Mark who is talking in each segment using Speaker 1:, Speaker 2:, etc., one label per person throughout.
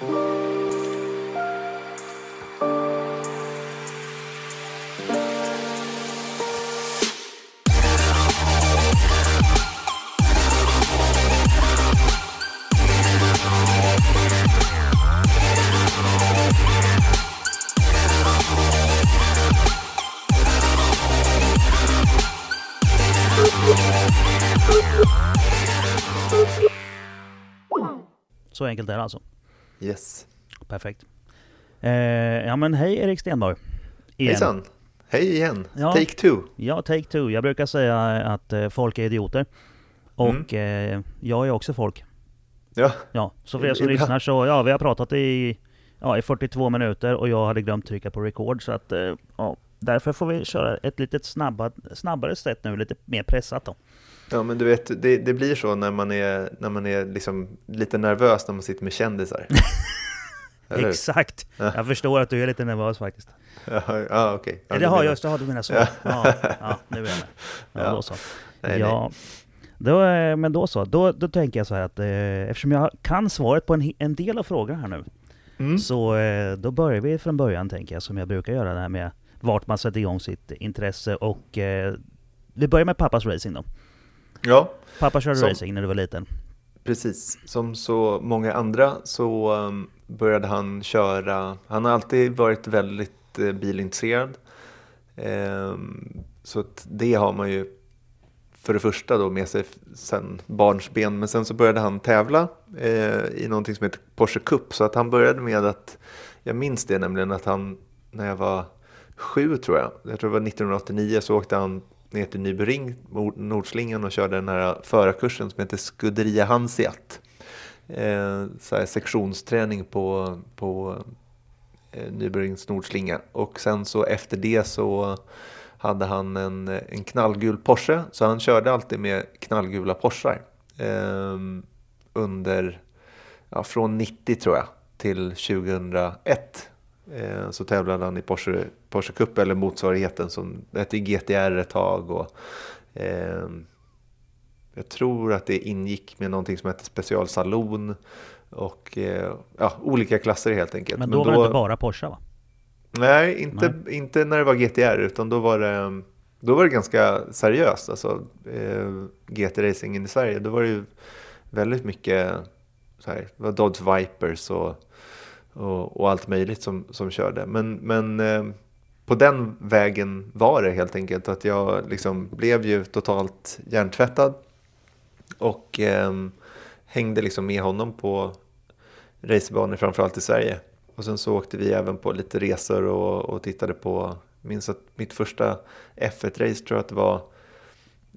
Speaker 1: Så enkelt är det alltså.
Speaker 2: Yes.
Speaker 1: Perfekt. Eh, ja men hej Erik Stenborg. Igen.
Speaker 2: Hejsan! Hej igen!
Speaker 1: Ja.
Speaker 2: Take two!
Speaker 1: Ja, take two. Jag brukar säga att eh, folk är idioter. Och eh, jag är också folk.
Speaker 2: Ja,
Speaker 1: Ja, så för er som lyssnar så, ja vi har pratat i, ja, i 42 minuter och jag hade glömt trycka på record så att, eh, ja, därför får vi köra ett lite snabba, snabbare sätt nu, lite mer pressat då.
Speaker 2: Ja men du vet, det, det blir så när man är, när man är liksom lite nervös när man sitter med kändisar. Eller?
Speaker 1: Exakt! Jag förstår att du är lite nervös faktiskt.
Speaker 2: Ja, ja okej. Ja,
Speaker 1: det
Speaker 2: du
Speaker 1: har
Speaker 2: menar-
Speaker 1: jag, just det du menar så. Ja, ja, nu är jag med. Ja,
Speaker 2: Ja.
Speaker 1: då så.
Speaker 2: Nej,
Speaker 1: ja, Då, eh, men då så. Då, då tänker jag så här att eh, eftersom jag kan svaret på en, en del av frågorna här nu,
Speaker 2: Mm.
Speaker 1: så eh, då börjar vi från början tänker jag, som jag brukar göra det här med vart man sätter igång sitt intresse och eh, vi börjar med pappas racing då.
Speaker 2: Ja,
Speaker 1: Pappa körde
Speaker 2: Som-
Speaker 1: racing när du var liten.
Speaker 2: precis. Som så många andra så um, började han köra, han har alltid varit väldigt uh, bilintresserad. Ehm, så att det har man ju för det första då med sig sen barnsben. Men sen så började han tävla eh, i någonting som heter Porsche Cup. Så att han började med att, jag minns det nämligen att han, när jag var sju tror jag, jag tror det var 1989, så åkte han ner till Nybyring, Nordslingan och körde den här förarkursen som heter Scuderia Hanseat. Eh, så här sektionsträning på, på eh, Nyberings Nordslinga. Och sen så efter det så hade han en, en knallgul Porsche. Så han körde alltid med knallgula Porschar. Eh, under, ja, från 90 tror jag till 2001. Eh, så tävlade han i Porsche, Porsche Cup eller motsvarigheten som hette GTR ett tag. Och, ehm, jag tror att det ingick med någonting som hette specialsalon. Och eh, ja, olika klasser helt enkelt.
Speaker 1: Men då var det inte bara Porsche va?
Speaker 2: Nej, inte, inte när det var GTR utan då var det, då var det ganska seriöst. Alltså, eh, GT-racingen i Sverige, då var det ju väldigt mycket så här, det var Dodge Vipers och, och, och allt möjligt som, som körde. Men, men eh, på den vägen var det helt enkelt att jag liksom blev ju totalt hjärntvättad och eh, hängde liksom med honom på racerbanor framförallt i Sverige. Och sen så åkte vi även på lite resor och, och tittade på, minns att mitt första F1-race tror jag att det var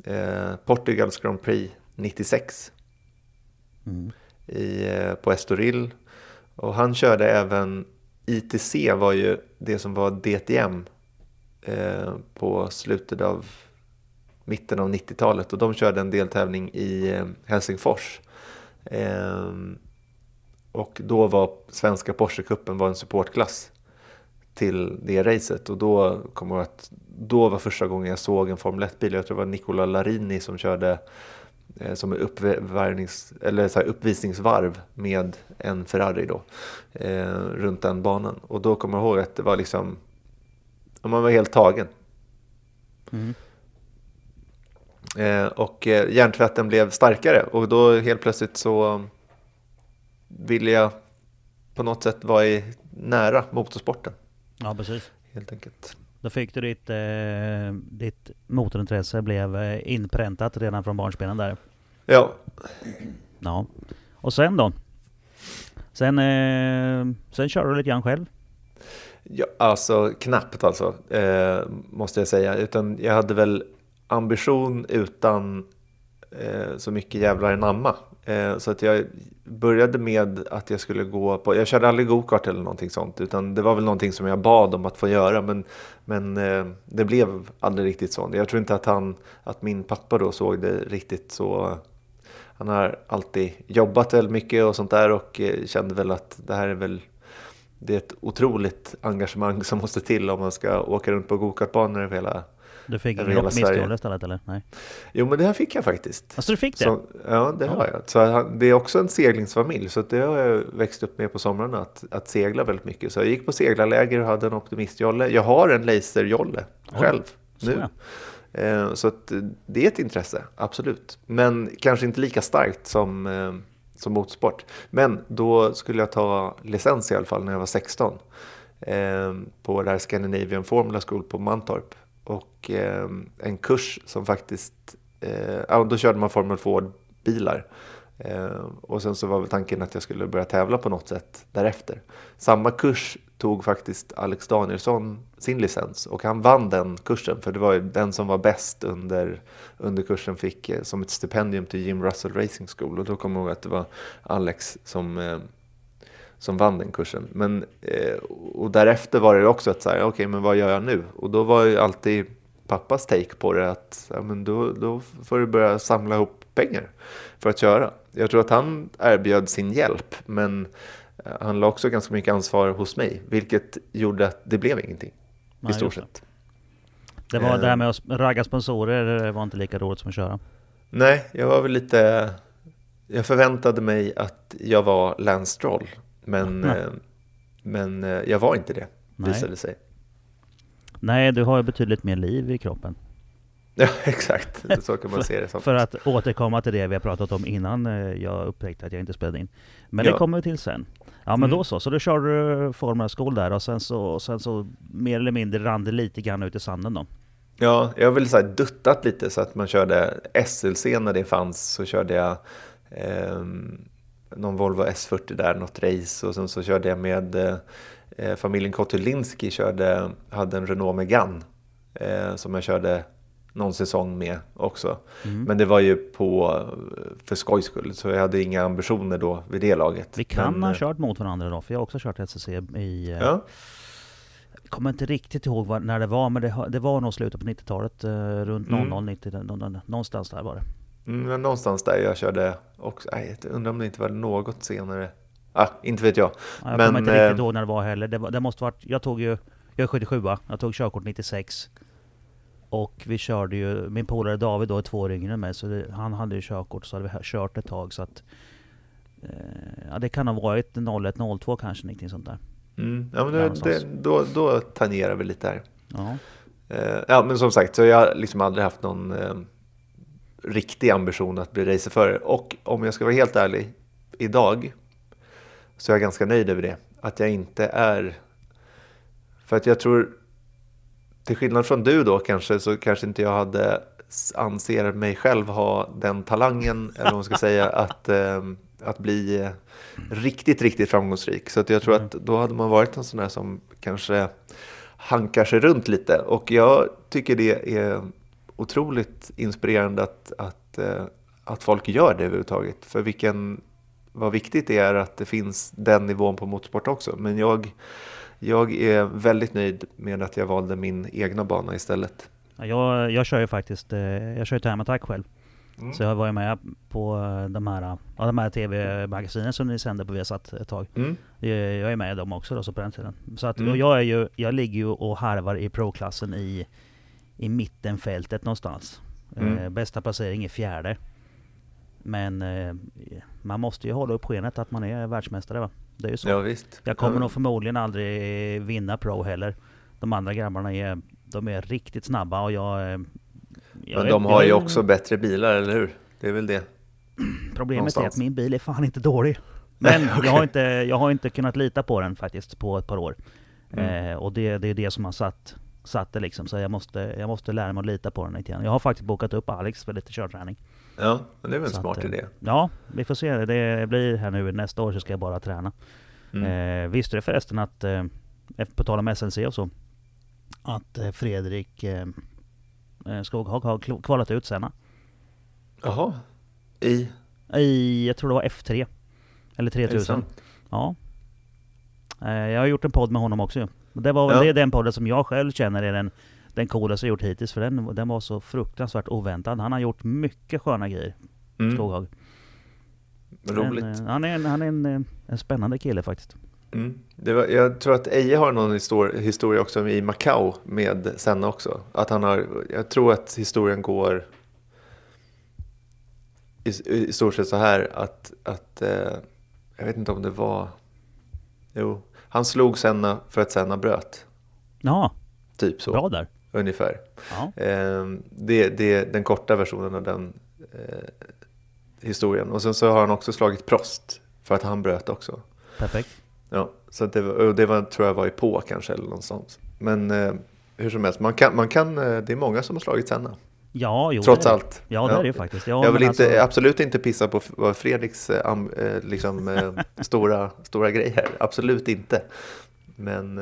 Speaker 2: eh, Portugals Grand Prix 96
Speaker 1: Mm.
Speaker 2: i, eh, på Estoril. Och han körde även ITC var ju det som var DTM eh, på slutet av mitten av 90-talet och de körde en deltävling i eh, Helsingfors. Eh, och då var svenska Porsche-cupen var en supportklass till det racet och då kommer jag ihåg att då var första gången jag såg en Formel 1-bil. Jag tror det var Nicola Larini som körde som en uppvärmnings, eller så uppvisningsvarv med en Ferrari då eh, runt den banan. Och då kommer jag ihåg att det var liksom, man var helt tagen.
Speaker 1: Mm.
Speaker 2: Eh, och eh, hjärntvätten blev starkare och då helt plötsligt så ville jag på något sätt vara i, nära motorsporten
Speaker 1: Ja precis.
Speaker 2: helt enkelt.
Speaker 1: Då fick du ditt, eh, ditt motorintresse blev eh, inpräntat redan från barnsbenen där.
Speaker 2: Ja,
Speaker 1: Ja. Och sen då? Sen, eh, sen kör du lite grann själv?
Speaker 2: ja alltså knappt alltså eh, måste jag säga. Utan jag hade väl ambition utan Eh, så mycket jävlar anamma. Eh, så att jag började med att jag skulle gå på, jag körde aldrig gokart eller någonting sånt. Utan det var väl någonting som jag bad om att få göra. Men, men eh, det blev aldrig riktigt så. Jag tror inte att, han, att min pappa då såg det riktigt så. Han har alltid jobbat väldigt mycket och sånt där och kände väl att det här är väl det är ett otroligt engagemang som måste till om man ska åka runt på gokartbanor över hela,
Speaker 1: du fick
Speaker 2: Sverige.
Speaker 1: optimistjolle istället eller? Nej.
Speaker 2: Jo, men det här fick jag faktiskt.
Speaker 1: Alltså du fick det?
Speaker 2: Så, ja, det har jag. Så han- det är också en seglingsfamilj, så att det har jag växt upp med på somrarna, att, att segla väldigt mycket. Så jag gick på seglarläger och hade en optimistjolle. Jag har en laserjolle själv
Speaker 1: så
Speaker 2: nu. Eh, Så att det är ett intresse, absolut. Men kanske inte lika starkt som, eh, som motorsport. Men då skulle jag ta licens i alla fall när jag var 16. eh, På det här Scandinavian Formula School på Mantorp. Och eh, en kurs som faktiskt, eh, ja, då körde man Formel 2-bilar. Eh, och sen så var väl tanken att jag skulle börja tävla på något sätt därefter. Samma kurs tog faktiskt Alex Danielsson sin licens och han vann den kursen för det var ju den som var bäst under, under kursen fick eh, som ett stipendium till Jim Russell Racing School och då kommer jag ihåg att det var Alex som, eh, som vann den kursen. Men, eh, och därefter var det också att säga, okej men vad gör jag nu? Och då var ju alltid pappas take på det att ja, men då, då får du börja samla ihop pengar för att köra. Jag tror att han erbjöd sin hjälp men eh, han la också ganska mycket ansvar hos mig vilket gjorde att det blev ingenting
Speaker 1: Nej,
Speaker 2: i stort sett.
Speaker 1: Det var
Speaker 2: Eh.
Speaker 1: det här med att ragga sponsorer, det var inte lika roligt som att köra.
Speaker 2: Nej, jag var väl lite... Jag förväntade mig att jag var Lance Stroll, men, eh, men eh, jag var inte det,
Speaker 1: Nej.
Speaker 2: visade sig.
Speaker 1: Nej, du har ju betydligt mer liv i kroppen.
Speaker 2: Ja, exakt. Så kan man se det som.
Speaker 1: För att återkomma till det vi har pratat om innan eh, jag upptäckte att jag inte spelade in. Men
Speaker 2: Ja.
Speaker 1: det kommer vi till sen. Ja men
Speaker 2: Mm.
Speaker 1: då så, så då körde du Formula School där och sen så, sen så mer eller mindre rann det lite grann ut i sanden då.
Speaker 2: Ja, jag har väl så här duttat lite så att man körde SLC när det fanns så körde jag ehm, någon Volvo S40 där, något race och sen så körde jag med eh, eh, familjen Kotulinski körde, hade en Renault Megane eh, som jag körde någon säsong med också.
Speaker 1: Mm.
Speaker 2: Men det var ju på, för skojs skull, så jag hade inga ambitioner då vid det laget.
Speaker 1: Vi kan
Speaker 2: Men,
Speaker 1: ha
Speaker 2: eh,
Speaker 1: kört mot varandra då, för jag har också kört SSC i... eh,
Speaker 2: Ja,
Speaker 1: Jag kommer inte riktigt ihåg vad, när det var, men det, var nog slutet på 90-talet. eh, runt
Speaker 2: Mm.
Speaker 1: 00, 90, nå- nå- någonstans där var det.
Speaker 2: Mm, men någonstans där jag körde också. Nej, jag undrar om det inte var något senare. Ah, inte vet jag.
Speaker 1: Ja, Jag kommer inte riktigt
Speaker 2: eh,
Speaker 1: ihåg när det var heller. Det, var, det måste varit, jag tog ju, jag är 77 jag tog körkort 96. Och vi körde ju, min polare David då är två år yngre än mig, så det, han hade ju körkort så hade vi kört ett tag så att... Eh, ja det kan ha varit 01, 02 kanske, någonting sånt där.
Speaker 2: Mm, ja, men det, det, då, då tangerar vi lite här.
Speaker 1: Ja.
Speaker 2: Eh, ja, men som sagt, så jag har liksom aldrig haft någon eh, riktig ambition att bli racerförare. Och om jag ska vara helt ärlig, idag så är jag ganska nöjd över det. Att jag inte är... För att jag tror, till skillnad från du då kanske, så kanske inte jag hade anser mig själv ha den talangen, eller vad man ska säga, att, eh, att bli eh, riktigt, riktigt framgångsrik. Så att jag tror
Speaker 1: Mm.
Speaker 2: att då hade man varit en sån där som kanske hankar sig runt lite. Och jag tycker det är otroligt inspirerande att, att, eh, att folk gör det överhuvudtaget. För vilken, vad viktigt det är att det finns den nivån på motorsport också. Men jag, jag är väldigt nöjd med att jag valde min egna bana istället.
Speaker 1: Ja, Jag, jag kör ju faktiskt, eh, jag kör ju Time Attack själv.
Speaker 2: Mm.
Speaker 1: Så jag var ju med på eh, de här, ja, de här TV-magasinen som ni sände på Viasat ett tag.
Speaker 2: Mm.
Speaker 1: Jag jag är med i dem också då, så på den tiden. Så att,
Speaker 2: Mm.
Speaker 1: jag, är ju, jag ligger ju och harvar i pro-klassen i, i mittenfältet någonstans.
Speaker 2: Mm.
Speaker 1: Eh, bästa placering är fjärde. Men eh, man måste ju hålla upp skenet att man är världsmästare va? Det är ju så.
Speaker 2: Ja, visst.
Speaker 1: Jag kommer
Speaker 2: ja.
Speaker 1: nog förmodligen aldrig vinna pro heller. De andra grabbarna är, de är riktigt snabba och jag... eh, jag
Speaker 2: Men
Speaker 1: är-
Speaker 2: de
Speaker 1: jag
Speaker 2: har
Speaker 1: är-
Speaker 2: ju också bättre bilar, eller hur? Det är väl det.
Speaker 1: Problemet är
Speaker 2: någonstans.
Speaker 1: att min bil är fan inte dålig. Men
Speaker 2: Nej, okej.
Speaker 1: jag, har inte, jag har inte kunnat lita på den faktiskt på ett par år.
Speaker 2: Mm.
Speaker 1: Eh, och det, det är det som har satt, satt det liksom. Så jag måste, jag måste lära mig att lita på den lite grann. Jag har faktiskt bokat upp Alex för lite körträning.
Speaker 2: Ja, det är väl en
Speaker 1: Så
Speaker 2: smart
Speaker 1: att,
Speaker 2: idé.
Speaker 1: Ja, vi får se. Det blir här nu nästa år så ska jag bara träna.
Speaker 2: Mm.
Speaker 1: Eh, visste du förresten att, eh, på tal om SLC och så, att eh, Fredrik eh, eh, Skoghag har kvalat ut Senna.
Speaker 2: Jaha. I?
Speaker 1: I, jag tror det var F3. Eller
Speaker 2: Är det
Speaker 1: 3000.
Speaker 2: sant?
Speaker 1: Ja. Eh, Jag har gjort en podd med honom också. Det, var,
Speaker 2: Ja.
Speaker 1: det är den podden som jag själv känner är den, den coolaste jag gjort hittills. För den, den var så fruktansvärt oväntad. Han har gjort mycket sköna grejer,
Speaker 2: Mm.
Speaker 1: Skoghag.
Speaker 2: Roligt.
Speaker 1: Men, eh, han är, en, han är en, eh, en spännande kille faktiskt.
Speaker 2: Mm. Var, jag tror att Eje har någon histor- historia också i Macau med Senna också. Att han har, jag tror att historien går i, i stort sett så här att, att eh, jag vet inte om det var, jo, han slog Senna för att Senna bröt.
Speaker 1: Ja,
Speaker 2: Typ så,
Speaker 1: bra där.
Speaker 2: ungefär.
Speaker 1: Ja,
Speaker 2: Eh, det, det är den korta versionen av den eh, historien. Och sen så har han också slagit Prost för att han bröt också.
Speaker 1: perfekt.
Speaker 2: Ja, så det, var, det var, tror jag var i på kanske eller något sånt. Men eh, hur som helst, man kan, man kan, eh, det är många som har slagit Senna.
Speaker 1: Ja, jo,
Speaker 2: Trots
Speaker 1: det är,
Speaker 2: allt.
Speaker 1: Ja, det är det ju faktiskt. Ja,
Speaker 2: jag vill inte,
Speaker 1: alltså-
Speaker 2: absolut inte pissa på Fredriks eh, eh, liksom, eh, stora, stora grej här. Absolut inte. Men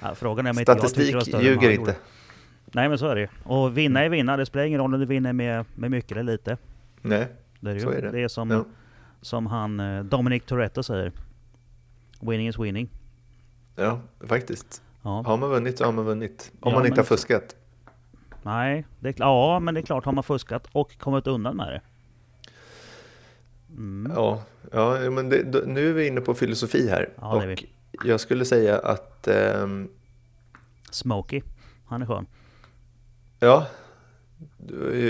Speaker 1: ja, frågan är om inte jag
Speaker 2: statistik ljuger inte.
Speaker 1: Nej, men så är det ju. Och vinna är vinna. Det spelar ingen roll om du vinner med, med mycket eller lite.
Speaker 2: Nej,
Speaker 1: Det är, det
Speaker 2: Så
Speaker 1: ju.
Speaker 2: är det.
Speaker 1: det är som,
Speaker 2: Ja.
Speaker 1: som han Dominic Toretto säger. Winning is winning.
Speaker 2: ja, faktiskt.
Speaker 1: Ja.
Speaker 2: Har man vunnit så har man vunnit. Om
Speaker 1: Ja,
Speaker 2: man inte har fuskat.
Speaker 1: Nej, det är, ja, men det är klart har man fuskat och kommit undan med det. Mm.
Speaker 2: Ja, ja men det, nu är vi inne på filosofi här.
Speaker 1: Ja,
Speaker 2: och jag skulle säga att, ehm,
Speaker 1: Smokey, han är skön.
Speaker 2: ja,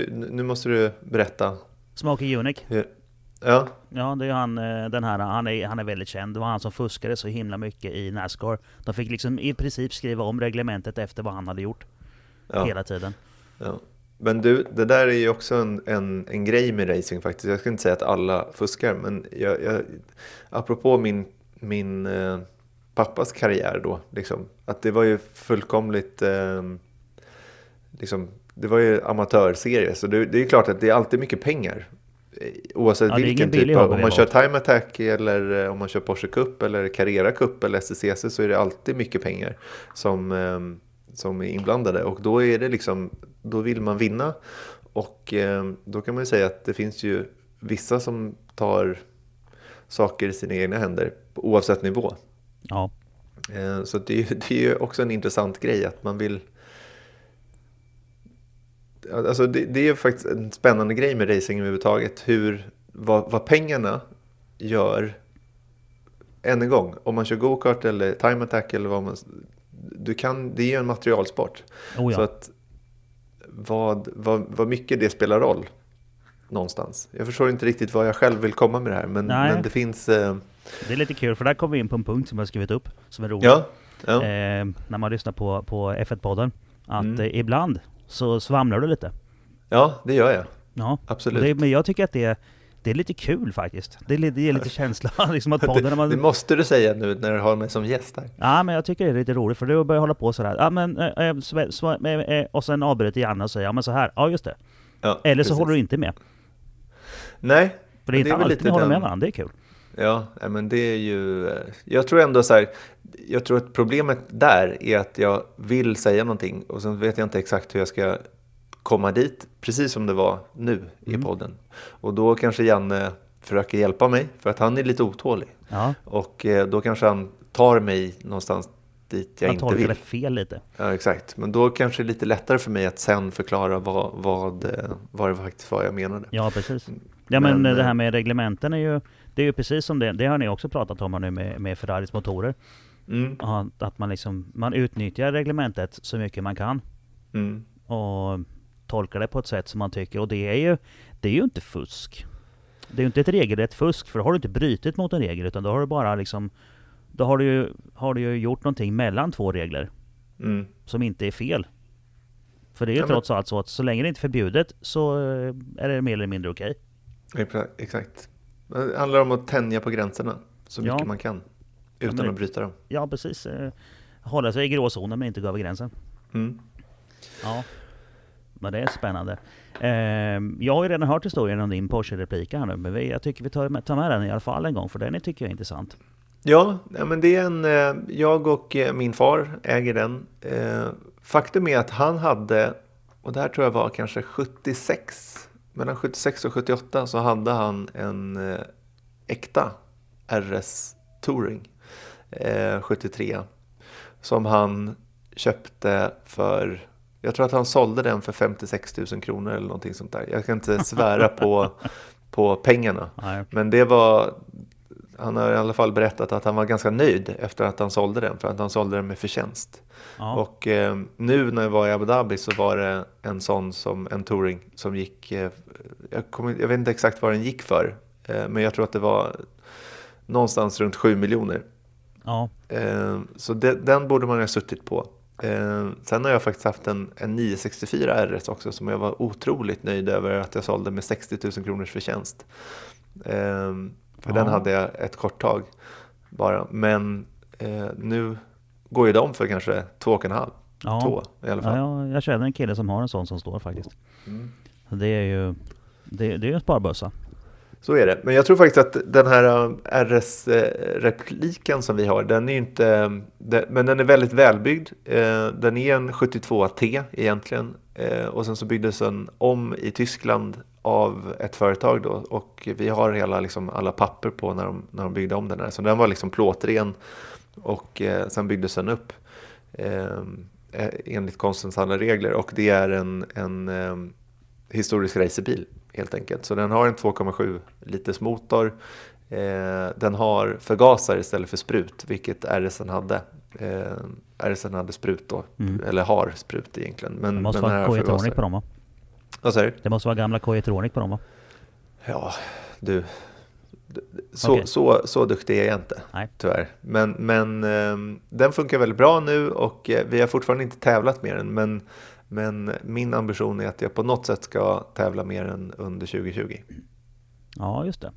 Speaker 2: nu måste du berätta.
Speaker 1: Smokey.
Speaker 2: Hur, ja,
Speaker 1: Ja, det är han, eh, den här, han är, han är väldigt känd. Det var han som fuskade så himla mycket i Nascar. De fick liksom i princip skriva om reglementet efter vad han hade gjort.
Speaker 2: Ja,
Speaker 1: Hela tiden.
Speaker 2: ja. Men du, det där är ju också en, en, en grej med racing faktiskt. Jag ska inte säga att alla fuskar, men jag, jag, apropå min, min eh, pappas karriär då, liksom, att det var ju fullkomligt, eh, liksom, det var ju amatörserie, så det, det är klart att det är alltid mycket pengar. Eh, Oavsett
Speaker 1: Ja,
Speaker 2: vilken typ av, om man kör Time Attack eller eh, om man kör Porsche Cup eller Carrera Cup eller STCC så är det alltid mycket pengar som, eh, som är inblandade och då är det liksom, då vill man vinna och eh, då kan man ju säga att det finns ju vissa som tar saker i sina egna händer oavsett nivå.
Speaker 1: Ja,
Speaker 2: Eh, Så det är, det är ju också en intressant grej att man vill... Alltså det, det är ju faktiskt en spännande grej med racing överhuvudtaget. Hur, vad, vad pengarna gör, än en gång, om man kör go-kart eller time attack eller vad man... Du kan, det är ju en materialsport.
Speaker 1: oh ja.
Speaker 2: Så att vad, vad, vad mycket det spelar roll någonstans. Jag förstår inte riktigt vad jag själv vill komma med det här, men, men det finns... Eh,
Speaker 1: Det är lite kul för där kommer vi in på en punkt som jag har skrivit upp. Som är rolig.
Speaker 2: ja, ja,
Speaker 1: Eh, när man lyssnar på, på F1-podden. Att
Speaker 2: Mm.
Speaker 1: eh, ibland så svamlar du lite.
Speaker 2: ja, det gör jag.
Speaker 1: Ja,
Speaker 2: Absolut.
Speaker 1: det, men jag tycker att det, det är lite kul faktiskt. Det, är det ger lite känsla liksom att podden...
Speaker 2: Det,
Speaker 1: man,
Speaker 2: det måste du säga nu när du har mig som gäst här.
Speaker 1: Ja men jag tycker det är lite roligt för du börjar hålla på sådär. Ja men, sv- sv- eh, eh, och sen avbryter Janne och säger ja men så här. Ja just det.
Speaker 2: Ja,
Speaker 1: Eller så
Speaker 2: precis.
Speaker 1: håller du inte med.
Speaker 2: Nej,
Speaker 1: För det är
Speaker 2: det
Speaker 1: inte
Speaker 2: är väl
Speaker 1: alltid
Speaker 2: lite
Speaker 1: ni håller
Speaker 2: den-
Speaker 1: med varandra, det är kul.
Speaker 2: ja, men det är ju... eh, Jag tror ändå så här, jag tror att problemet där är att jag vill säga någonting och sen vet jag inte exakt hur jag ska komma dit, precis som det var nu i
Speaker 1: Mm.
Speaker 2: podden. Och då kanske Janne försöker hjälpa mig, för att han är lite otålig.
Speaker 1: Ja,
Speaker 2: Och eh, då kanske han tar mig någonstans dit jag
Speaker 1: jag
Speaker 2: inte vill.
Speaker 1: det fel lite.
Speaker 2: Ja, exakt. Men då kanske det är lite lättare för mig att sen förklara vad, vad, eh, vad det faktiskt var jag menade.
Speaker 1: Ja precis. Ja men,
Speaker 2: Men,
Speaker 1: eh, det här med reglementen är ju... Det är ju precis som det, det har ni också pratat om nu med, med Ferraris motorer.
Speaker 2: Mm,
Speaker 1: Att man liksom, man utnyttjar reglementet så mycket man kan.
Speaker 2: mm.
Speaker 1: och tolkar det på ett sätt som man tycker. Och det är ju, det är ju inte fusk. Det är ju inte ett regelrätt fusk, för då har du inte brutit mot en regel, utan då har du bara liksom... Då har du ju, har du ju gjort någonting mellan två regler,
Speaker 2: Mm.
Speaker 1: som inte är fel. För det är ju
Speaker 2: Ja, men-
Speaker 1: trots allt så att så länge det inte är förbjudet så eh, är det mer eller mindre okej.
Speaker 2: Exa- Exakt. Det handlar om att tänja på gränserna så
Speaker 1: Ja.
Speaker 2: mycket man kan. Utan
Speaker 1: men det-
Speaker 2: att bryta dem.
Speaker 1: Ja precis. eh, Hålla sig i gråzonen men inte gå över gränsen.
Speaker 2: Mm.
Speaker 1: Ja. Men det är spännande. Eh, jag har ju redan hört historien om din Porsche-replika här nu, men vi, jag tycker vi tar med, tar med den i alla fall en gång, för den tycker jag är intressant.
Speaker 2: Ja, men det är en... Eh, jag och eh, min far äger den. Eh, Faktum är att han hade, och det här tror jag var kanske 76, mellan 76 och 78 så hade han en eh, äkta RS Touring eh, 73 som han köpte för jag tror att han sålde den för 56 000 kronor eller någonting sånt där. Jag kan inte svära på, på pengarna.
Speaker 1: Nej.
Speaker 2: Men det var, han har i alla fall berättat att han var ganska nöjd efter att han sålde den, för att han sålde den med förtjänst.
Speaker 1: Ja.
Speaker 2: Och eh, nu när jag var i Abu Dhabi så var det en sån som en touring som gick, eh, jag, kommer, jag vet inte exakt vad den gick för, eh, men jag tror att det var någonstans runt 7 miljoner.
Speaker 1: ja.
Speaker 2: Eh, så de, den borde man ha suttit på. Eh, sen har jag faktiskt haft en, en 964 RS också som jag var otroligt nöjd över att jag sålde med 60 000 kronors förtjänst. Eh, för
Speaker 1: Ja.
Speaker 2: den hade jag ett kort tag bara. Men eh, nu går ju de för kanske två och en halv.
Speaker 1: Ja.
Speaker 2: Två i alla fall.
Speaker 1: Ja, jag, jag känner en kille som har en sån som står faktiskt.
Speaker 2: Mm.
Speaker 1: Det är ju det, det är en sparbössa.
Speaker 2: Så är det. Men jag tror faktiskt att den här eh, RS-repliken som vi har, den är inte... Eh, men den är väldigt välbyggd. Eh, den är en 72T egentligen. Och sen så byggdes den om i Tyskland av ett företag då. Och vi har hela, liksom, alla papper på när de, när de byggde om den här. Så den var liksom plåtren. Och sen byggdes den upp. Enligt konstens alla regler. Och det är en, en historisk racerbil helt enkelt. Så den har en 2,7 liters motor. Eh, den har förgasare istället för sprut, vilket RSen hade. Eh, RSen hade sprut då,
Speaker 1: Mm.
Speaker 2: eller har sprut egentligen. Men,
Speaker 1: Det måste
Speaker 2: men
Speaker 1: vara
Speaker 2: förgasare.
Speaker 1: på dem va?
Speaker 2: Vad säger du?
Speaker 1: Det måste vara gamla K-Etronic på dem va?
Speaker 2: Ja, du. Så,
Speaker 1: Okej.
Speaker 2: så, så duktig är jag inte,
Speaker 1: Nej.
Speaker 2: tyvärr. Men, men ehm, den funkar väldigt bra nu och eh, vi har fortfarande inte tävlat med den. Men, men min ambition är att jag på något sätt ska tävla med den under 2020.
Speaker 1: Ja, just det.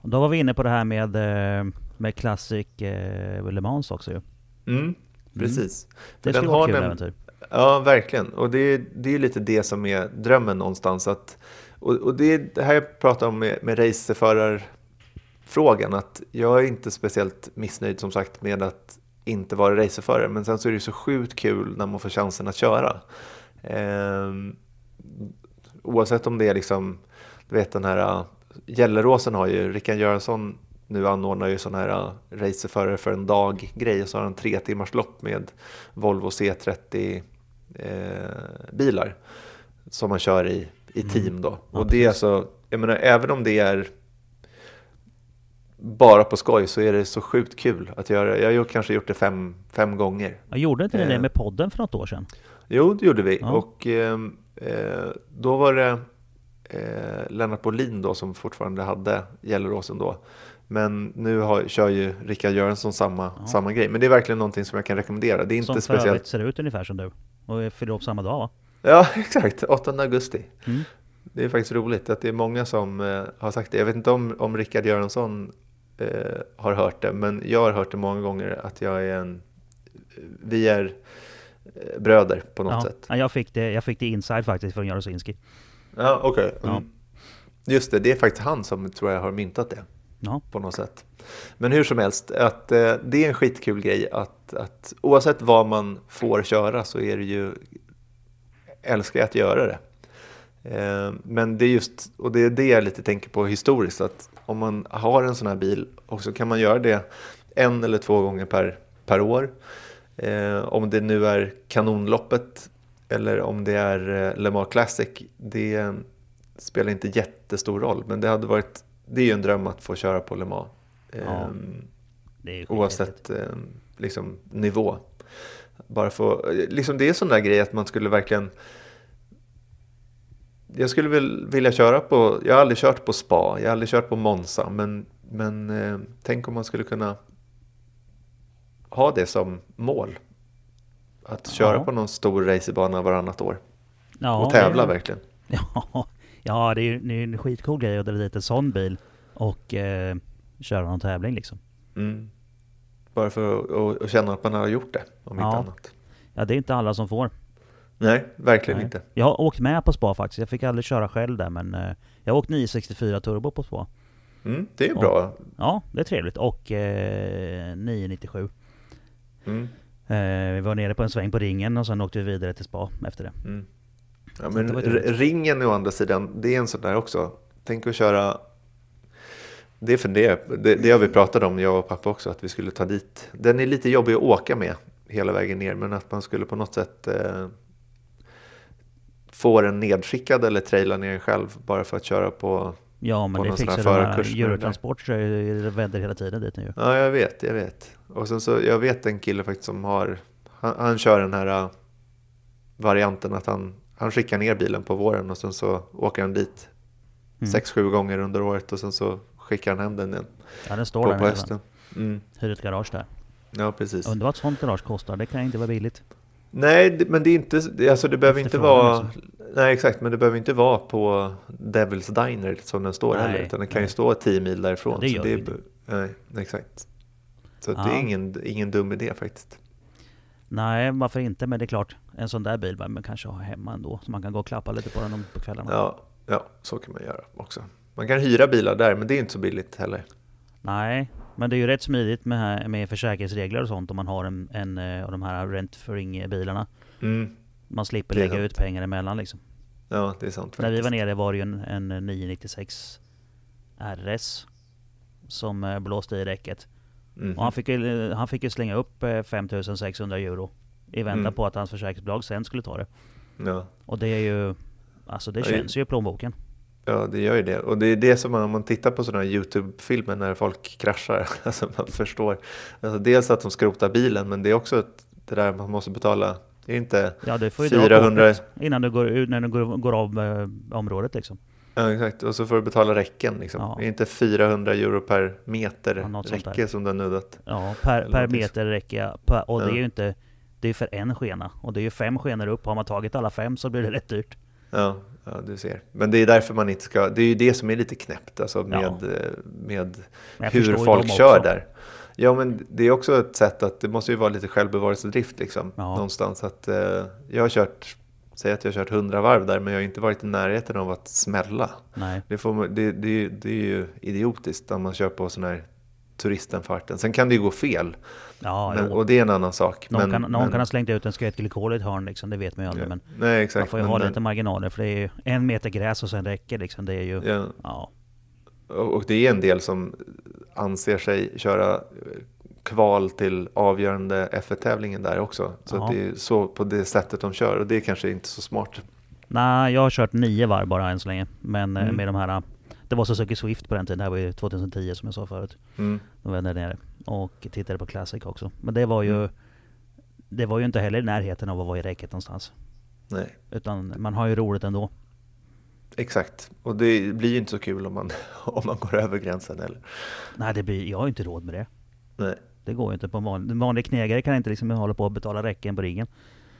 Speaker 1: Och då var vi inne på det här med, eh, med Classic eh, Le Mans också ju.
Speaker 2: Mm, precis.
Speaker 1: Det
Speaker 2: För
Speaker 1: skulle vara kul
Speaker 2: den-
Speaker 1: äventyr.
Speaker 2: Ja, verkligen. Och det är, det är lite det som är drömmen någonstans. Att, och, och det är det här jag pratar om med, med racerförarfrågan. Att jag är inte speciellt missnöjd som sagt med att inte vara racerförare. Men sen så är det så sjukt kul när man får chansen att köra. Ehm, oavsett om det är liksom, du vet den här uh, Gelleråsen har ju, Rickard Göransson nu anordnar ju sån här uh, racerförare för en dag-grej. Och så har han tre timmars lopp med Volvo C30 eh, bilar som man kör i, i team då.
Speaker 1: Ja,
Speaker 2: och det är alltså, jag menar även om det är bara på skoj så är det så sjukt kul att göra. Jag har kanske gjort det fem, fem gånger.
Speaker 1: Jag gjorde inte ni det
Speaker 2: Eh.
Speaker 1: med podden för något år sedan?
Speaker 2: Jo, det gjorde vi.
Speaker 1: Ja.
Speaker 2: Och ehm, eh, då var det eh, Lennart Bolin då som fortfarande hade Gelleråsen då. Men nu har, kör ju Rickard Göransson samma,
Speaker 1: Ja.
Speaker 2: samma grej. Men det är verkligen någonting som jag kan rekommendera. Det är inte
Speaker 1: som för
Speaker 2: speciellt.
Speaker 1: övrigt ser ut ungefär som du. Och fyller upp samma dag va?
Speaker 2: Ja, exakt. 8 augusti.
Speaker 1: Mm.
Speaker 2: Det är faktiskt roligt att det är många som eh, har sagt det. Jag vet inte om, om Rickard Göransson eh, har hört det, men jag har hört det många gånger att jag är en... Vi är eh, bröder på något
Speaker 1: Ja.
Speaker 2: sätt.
Speaker 1: Ja, jag, fick det, jag fick det inside faktiskt från Jarosinski.
Speaker 2: Ja, okej.
Speaker 1: Ja.
Speaker 2: Mm. Just det, det är faktiskt han som tror jag har myntat det
Speaker 1: Ja.
Speaker 2: på något sätt. Men hur som helst, att, eh, det är en skitkul grej att, att oavsett vad man får köra så är det ju, älskar jag att göra det. Eh, men det är just, och det är det jag lite tänker på historiskt, att om man har en sån här bil och så kan man göra det en eller två gånger per, per år. Eh, om det nu är kanonloppet eller om det är eh, Le Mans Classic, det spelar inte jättestor roll. Men det hade varit, det är ju en dröm att få köra på Le Mans.
Speaker 1: Ja, ju skithäftigt.
Speaker 2: oavsett eh, liksom, nivå. Bara för, liksom, det är en sån där grej att man skulle verkligen jag skulle väl vilja köra på, jag har aldrig kört på spa, jag har aldrig kört på Monza, men, men eh, tänk om man skulle kunna ha det som mål. Att köra
Speaker 1: Ja.
Speaker 2: på någon stor racerbana varannat år
Speaker 1: Ja,
Speaker 2: och tävla
Speaker 1: det,
Speaker 2: verkligen.
Speaker 1: Ja, ja det är ju det är en skitcool grej att dra dit en sån bil och eh, köra någon tävling liksom.
Speaker 2: Mm. Bara för att och, och känna att man har gjort det, om
Speaker 1: Ja.
Speaker 2: inte annat.
Speaker 1: Ja, det är inte alla som får.
Speaker 2: Nej, verkligen
Speaker 1: Nej.
Speaker 2: inte.
Speaker 1: Jag har åkt med på spa faktiskt. Jag fick aldrig köra själv där men eh, jag har åkt 964 turbo på spa.
Speaker 2: Mm, det är
Speaker 1: Ja.
Speaker 2: bra.
Speaker 1: Ja, det är trevligt. Och eh, 997.
Speaker 2: Mm.
Speaker 1: Eh, vi var nere på en sväng på ringen och sen åkte vi vidare till spa efter det.
Speaker 2: Mm. Ja, men
Speaker 1: det
Speaker 2: ringen å andra sidan, det är en sån där också. Tänk att köra... Det är för det, det, det har vi pratat om, jag och pappa också, att vi skulle ta dit. Den är lite jobbig att åka med hela vägen ner, men att man skulle på något sätt eh, få den nedskickad eller traila ner själv bara för att köra på
Speaker 1: Ja men
Speaker 2: på
Speaker 1: det fixar de här
Speaker 2: förarkurs med det där.
Speaker 1: Eurotransport så är det vänder hela tiden dit nu
Speaker 2: Ja, jag vet, jag vet. Och sen så, jag vet en kille faktiskt som har, han, han kör den här äh, varianten att han, han skickar ner bilen på våren och sen så åker han dit
Speaker 1: Mm.
Speaker 2: sex, sju gånger under året och sen så skickar han hem den igen
Speaker 1: Ja den står
Speaker 2: på,
Speaker 1: där
Speaker 2: på hösten. Mm.
Speaker 1: Hyr ett garage där.
Speaker 2: Ja, precis.
Speaker 1: Undrar vad ett sånt garage kostar, det kan inte vara billigt.
Speaker 2: Nej, men det är inte, alltså det behöver inte vara, nej exakt, men det behöver inte vara på Devil's Diner som den står
Speaker 1: Nej,
Speaker 2: heller, utan den kan ju
Speaker 1: nej.
Speaker 2: stå 10 mil därifrån.
Speaker 1: Ja, det
Speaker 2: så
Speaker 1: gör
Speaker 2: det
Speaker 1: det
Speaker 2: är, nej, exakt. Så det är ingen, ingen dum idé faktiskt.
Speaker 1: Nej, varför inte? Men det är klart, en sån där bil bör man kanske ha hemma ändå. Så man kan gå och klappa lite på den på kvällarna.
Speaker 2: Ja, ja, så kan man göra också. Man kan hyra bilar där, men det är inte så billigt heller.
Speaker 1: Nej, men det är ju rätt smidigt med, med försäkringsregler och sånt om man har en, en eh, av de här rent for bilarna
Speaker 2: Mm.
Speaker 1: Man slipper lägga
Speaker 2: sant.
Speaker 1: ut pengar emellan liksom.
Speaker 2: Ja, det är sant faktiskt.
Speaker 1: När vi var nere var det ju en, en 996 RS som eh, blåste i räcket.
Speaker 2: Mhm.
Speaker 1: Och han fick, ju, han fick ju slänga upp eh, 5600 euro i väntan
Speaker 2: Mm.
Speaker 1: på att hans försäkringsbolag sen skulle ta det.
Speaker 2: Ja.
Speaker 1: Och det är ju... Alltså det- känns ju i plånboken.
Speaker 2: Ja, det gör ju det. Och det är det som man, om man tittar på sådana här YouTube-filmer när folk kraschar, alltså man förstår. Alltså dels att de skrotar bilen, men det är också att det där man måste betala, det är inte
Speaker 1: Ja, du får ju
Speaker 2: 400
Speaker 1: dra kortet innan du går, ut- när du går, går av eh, området liksom.
Speaker 2: Ja, exakt. Och så får du betala räcken. Liksom.
Speaker 1: Ja.
Speaker 2: Det är inte 400 euro per meter
Speaker 1: Ja,
Speaker 2: räcke som du har nuddat.
Speaker 1: Ja, per, per meter. Per, och det är ju inte... Det är för en skena. Och det är ju fem skenor upp. Har man tagit alla fem så blir det rätt dyrt.
Speaker 2: Ja, ja, du ser. Men det är därför man inte ska, det är ju det som är lite knäppt alltså med,
Speaker 1: Ja.
Speaker 2: eh, med
Speaker 1: jag
Speaker 2: hur folk kör där. Ja, men det är också ett sätt att det måste ju vara lite självbevarelsedrift liksom.
Speaker 1: Ja.
Speaker 2: Någonstans att eh, jag har kört, säg att jag har kört 100 varv där, men jag har inte varit i närheten av att smälla.
Speaker 1: Nej.
Speaker 2: Det, får, det, det, det är ju idiotiskt om man kör på sån här turistenfarten. Sen kan det ju gå fel,
Speaker 1: Ja,
Speaker 2: men, och det är en annan sak.
Speaker 1: Någon,
Speaker 2: men,
Speaker 1: kan, någon
Speaker 2: men,
Speaker 1: kan ha slängt ut en skvättglykol i ett hörn liksom. Det vet man ju aldrig.
Speaker 2: ja.
Speaker 1: Men
Speaker 2: Nej, exakt.
Speaker 1: man får ju
Speaker 2: men,
Speaker 1: ha lite marginaler. För det är ju en meter gräs och sen räcker liksom. Det är ju...
Speaker 2: Ja,
Speaker 1: Ja.
Speaker 2: och det är en del som anser sig köra eh, kval till avgörande F1-tävlingen där också. Så
Speaker 1: Ja.
Speaker 2: att det är så på det sättet de kör och det är kanske inte så smart.
Speaker 1: Nej, jag har kört nio varv bara än så länge. Men eh,
Speaker 2: Mm.
Speaker 1: med de här... Det var Suzuki Swift på den tiden. Det här var ju 2010 som jag sa förut.
Speaker 2: Mm.
Speaker 1: Då var jag nere. Och tittade på Classic också. Men det var ju...
Speaker 2: Mm.
Speaker 1: Det var ju inte heller i närheten av att vara i räcket någonstans.
Speaker 2: Nej,
Speaker 1: Utan man har ju roligt ändå.
Speaker 2: exakt. Och det blir ju inte så kul om man, om man går över gränsen eller?
Speaker 1: Nej, det blir, jag har ju inte råd med det.
Speaker 2: Nej,
Speaker 1: Det går ju inte. på en vanlig, en vanlig knegare kan inte liksom hålla på och betala räcken på ringen.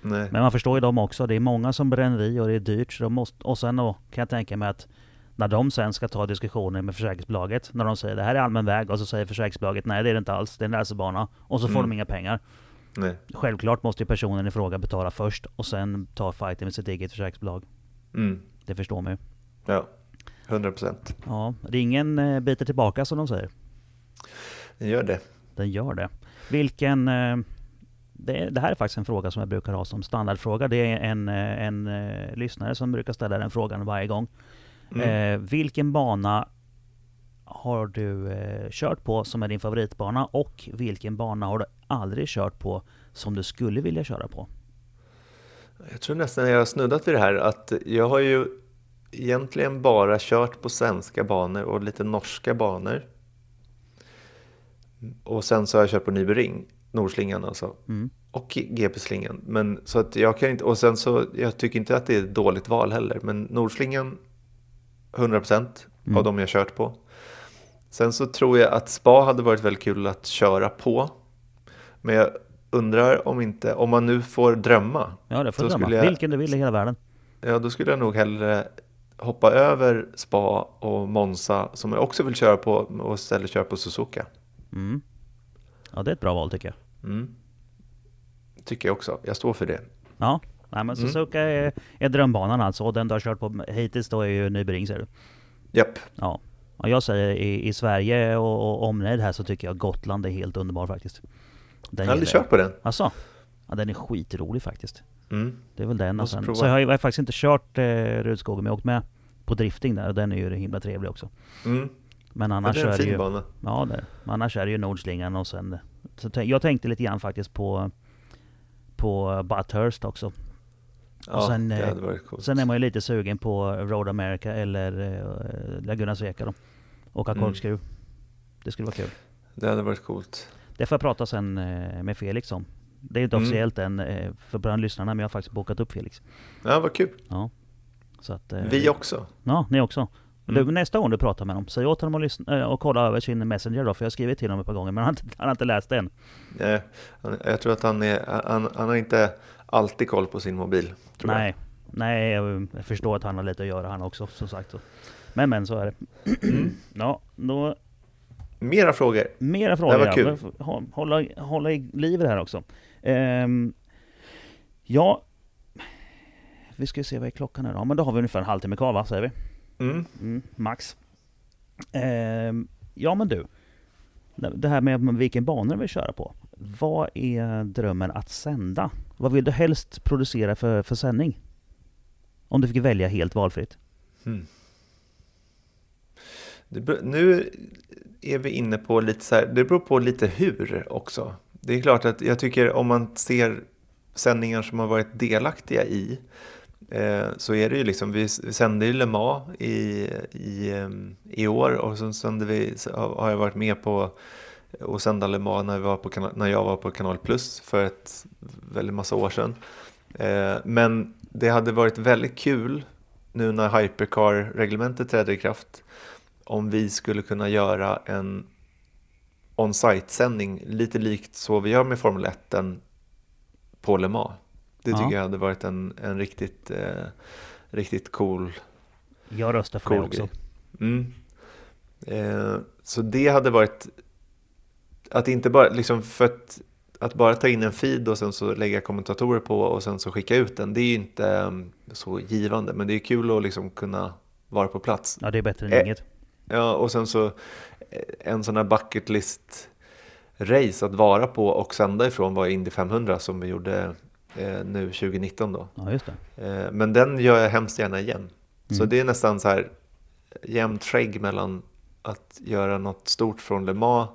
Speaker 2: nej.
Speaker 1: Men man förstår ju dem också. Det är många som bränner i och det är dyrt. Så de måste, och sen då kan jag tänka mig att när de sen ska ta diskussioner med försäkringsbolaget. När de säger det här är allmän väg och så säger försäkringsbolaget nej det är det inte alls. Det är en racerbana. Och så får
Speaker 2: Mm.
Speaker 1: de inga pengar.
Speaker 2: nej.
Speaker 1: Självklart måste ju personen i fråga betala först och sen ta fighten med sitt eget försäkringsbolag.
Speaker 2: Mm.
Speaker 1: Det förstår man ju.
Speaker 2: Ja, 100 procent.
Speaker 1: Ja, ringen eh, biter tillbaka som de säger.
Speaker 2: Den gör det.
Speaker 1: Den gör det. Vilken... eh, Det, det här är faktiskt en fråga som jag brukar ha som standardfråga. Det är en, eh, en, eh, lyssnare som brukar ställa den frågan varje gång.
Speaker 2: Mm.
Speaker 1: Eh, vilken bana har du eh, kört på som är din favoritbana? Och vilken bana har du aldrig kört på som du skulle vilja köra på?
Speaker 2: Jag tror nästan jag har snuddat vid det här att jag har ju egentligen bara kört på svenska banor och lite norska banor. Och sen så har jag kört på Nybering, Nordslingan alltså.
Speaker 1: Mm.
Speaker 2: Och GP-slingan. Men så att jag kan inte, och sen så, jag tycker inte att det är ett dåligt val heller. Men Nordslingan 100%
Speaker 1: Mm.
Speaker 2: av de jag kört på. Sen så tror jag att spa hade varit väldigt kul att köra på. Men jag undrar om inte, om man nu får drömma.
Speaker 1: Ja, det får du drömma.
Speaker 2: jag-
Speaker 1: Vilken du vill i hela världen.
Speaker 2: Ja, då skulle jag nog hellre hoppa över spa och Monza som jag också vill köra på och istället köra på Suzuka.
Speaker 1: Mm. Ja, det är ett bra val tycker jag.
Speaker 2: Mm. Tycker jag också. Jag står för det.
Speaker 1: Ja, nej, men
Speaker 2: Mm.
Speaker 1: Suzuka är, är drömbanan alltså. Och den du har kört på hittills då är ju Nybering säger du.
Speaker 2: Japp.
Speaker 1: Ja. Och jag säger i, i Sverige och, och omnejd här så tycker jag Gotland är helt underbar faktiskt. Den
Speaker 2: Jag har aldrig kört på den.
Speaker 1: Alltså, ja, den är skitrolig faktiskt.
Speaker 2: Mm.
Speaker 1: Det är väl den. Och sen, så jag har ju faktiskt inte kört eh, Rudskogen, men jag har åkt med på drifting där och den är ju himla trevlig också.
Speaker 2: Mm.
Speaker 1: Men
Speaker 2: Ja,
Speaker 1: annars
Speaker 2: det är en
Speaker 1: det
Speaker 2: fin
Speaker 1: ju...
Speaker 2: bana.
Speaker 1: Ja, det. Men annars är det ju Nordslingan och sen... Så jag tänkte lite grann faktiskt på... På Bathurst också.
Speaker 2: Ja,
Speaker 1: sen,
Speaker 2: det
Speaker 1: eh. Sen är man ju lite sugen på Road America eller eh, Laguna Seca då. Åka
Speaker 2: Mm.
Speaker 1: korkskruv. Det skulle vara kul.
Speaker 2: Det hade varit coolt.
Speaker 1: Det får jag prata sen eh, med Felix om. Det är inte
Speaker 2: Mm.
Speaker 1: officiellt än eh, för bland lyssnarna, men jag har faktiskt bokat upp Felix.
Speaker 2: Ja, vad kul.
Speaker 1: Ja. Så att,
Speaker 2: Vi också.
Speaker 1: Ja, ni också.
Speaker 2: Mm.
Speaker 1: Du, nästa gång du pratar med honom, säg åt honom att lyssna, och kolla över sin Messenger då, för jag har skrivit till honom ett par gånger, men han, har inte- han har inte läst den.
Speaker 2: Han- Jag tror att han, är, han, han har inte alltid koll på sin mobil. Tror
Speaker 1: Nej, nej jag jag förstår att han har lite att göra han också, som sagt. så. Men men, så är det. Ja, då
Speaker 2: Jag. Mera frågor.
Speaker 1: Mera frågor.
Speaker 2: var
Speaker 1: ja.
Speaker 2: kul.
Speaker 1: Vi hå- Hålla, hålla i liv det här också. Ehm, ja, vi ska se vad är klockan nu då. Men då har vi ungefär en halvtimme kvar va, säger vi?
Speaker 2: Mm.
Speaker 1: Mm, max. Ehm, ja men du. Det här med vilken bana vill köra på. Vad är drömmen att sända? Vad vill du helst producera för, för sändning? Om du fick välja helt valfritt.
Speaker 2: Hmm. Beror- nu är vi inne på lite så här, det beror på lite hur också. Det är klart att jag tycker om man ser sändningar som har varit delaktiga i eh, så är det ju liksom, vi sände ju Le Mans i, i, ehm, i år och sen sände vi, har jag varit med på att sända Le Mans när, vi var på, kana- när jag var på Kanal Plus för ett väldigt massa år sedan. Eh, men det hade varit väldigt kul nu när Hypercar-reglementet träder i kraft om vi skulle kunna göra en on-site-sändning lite likt så vi gör med Formel 1 på Le Mans. Det tycker
Speaker 1: Ja.
Speaker 2: jag hade varit en, en riktigt, eh, riktigt cool,
Speaker 1: Jag röstar för det
Speaker 2: cool
Speaker 1: också.
Speaker 2: grej. Mm. Eh, så det hade varit att inte bara liksom för att, att bara ta in en feed och sen så lägga kommentatorer på och sen så skicka ut den. Det är ju inte um, så givande, men det är kul att liksom kunna vara på plats.
Speaker 1: Ja, det är bättre än
Speaker 2: Eh,
Speaker 1: inget.
Speaker 2: Ja, och sen så eh, en sån här bucket list race att vara på och sända ifrån var Indy 500 som vi gjorde eh, nu 2019 då.
Speaker 1: Ja, just det.
Speaker 2: Eh, men den gör jag hemskt gärna igen. Så
Speaker 1: Mm.
Speaker 2: det är nästan så här jämnt skägg mellan att göra något stort från Le Mans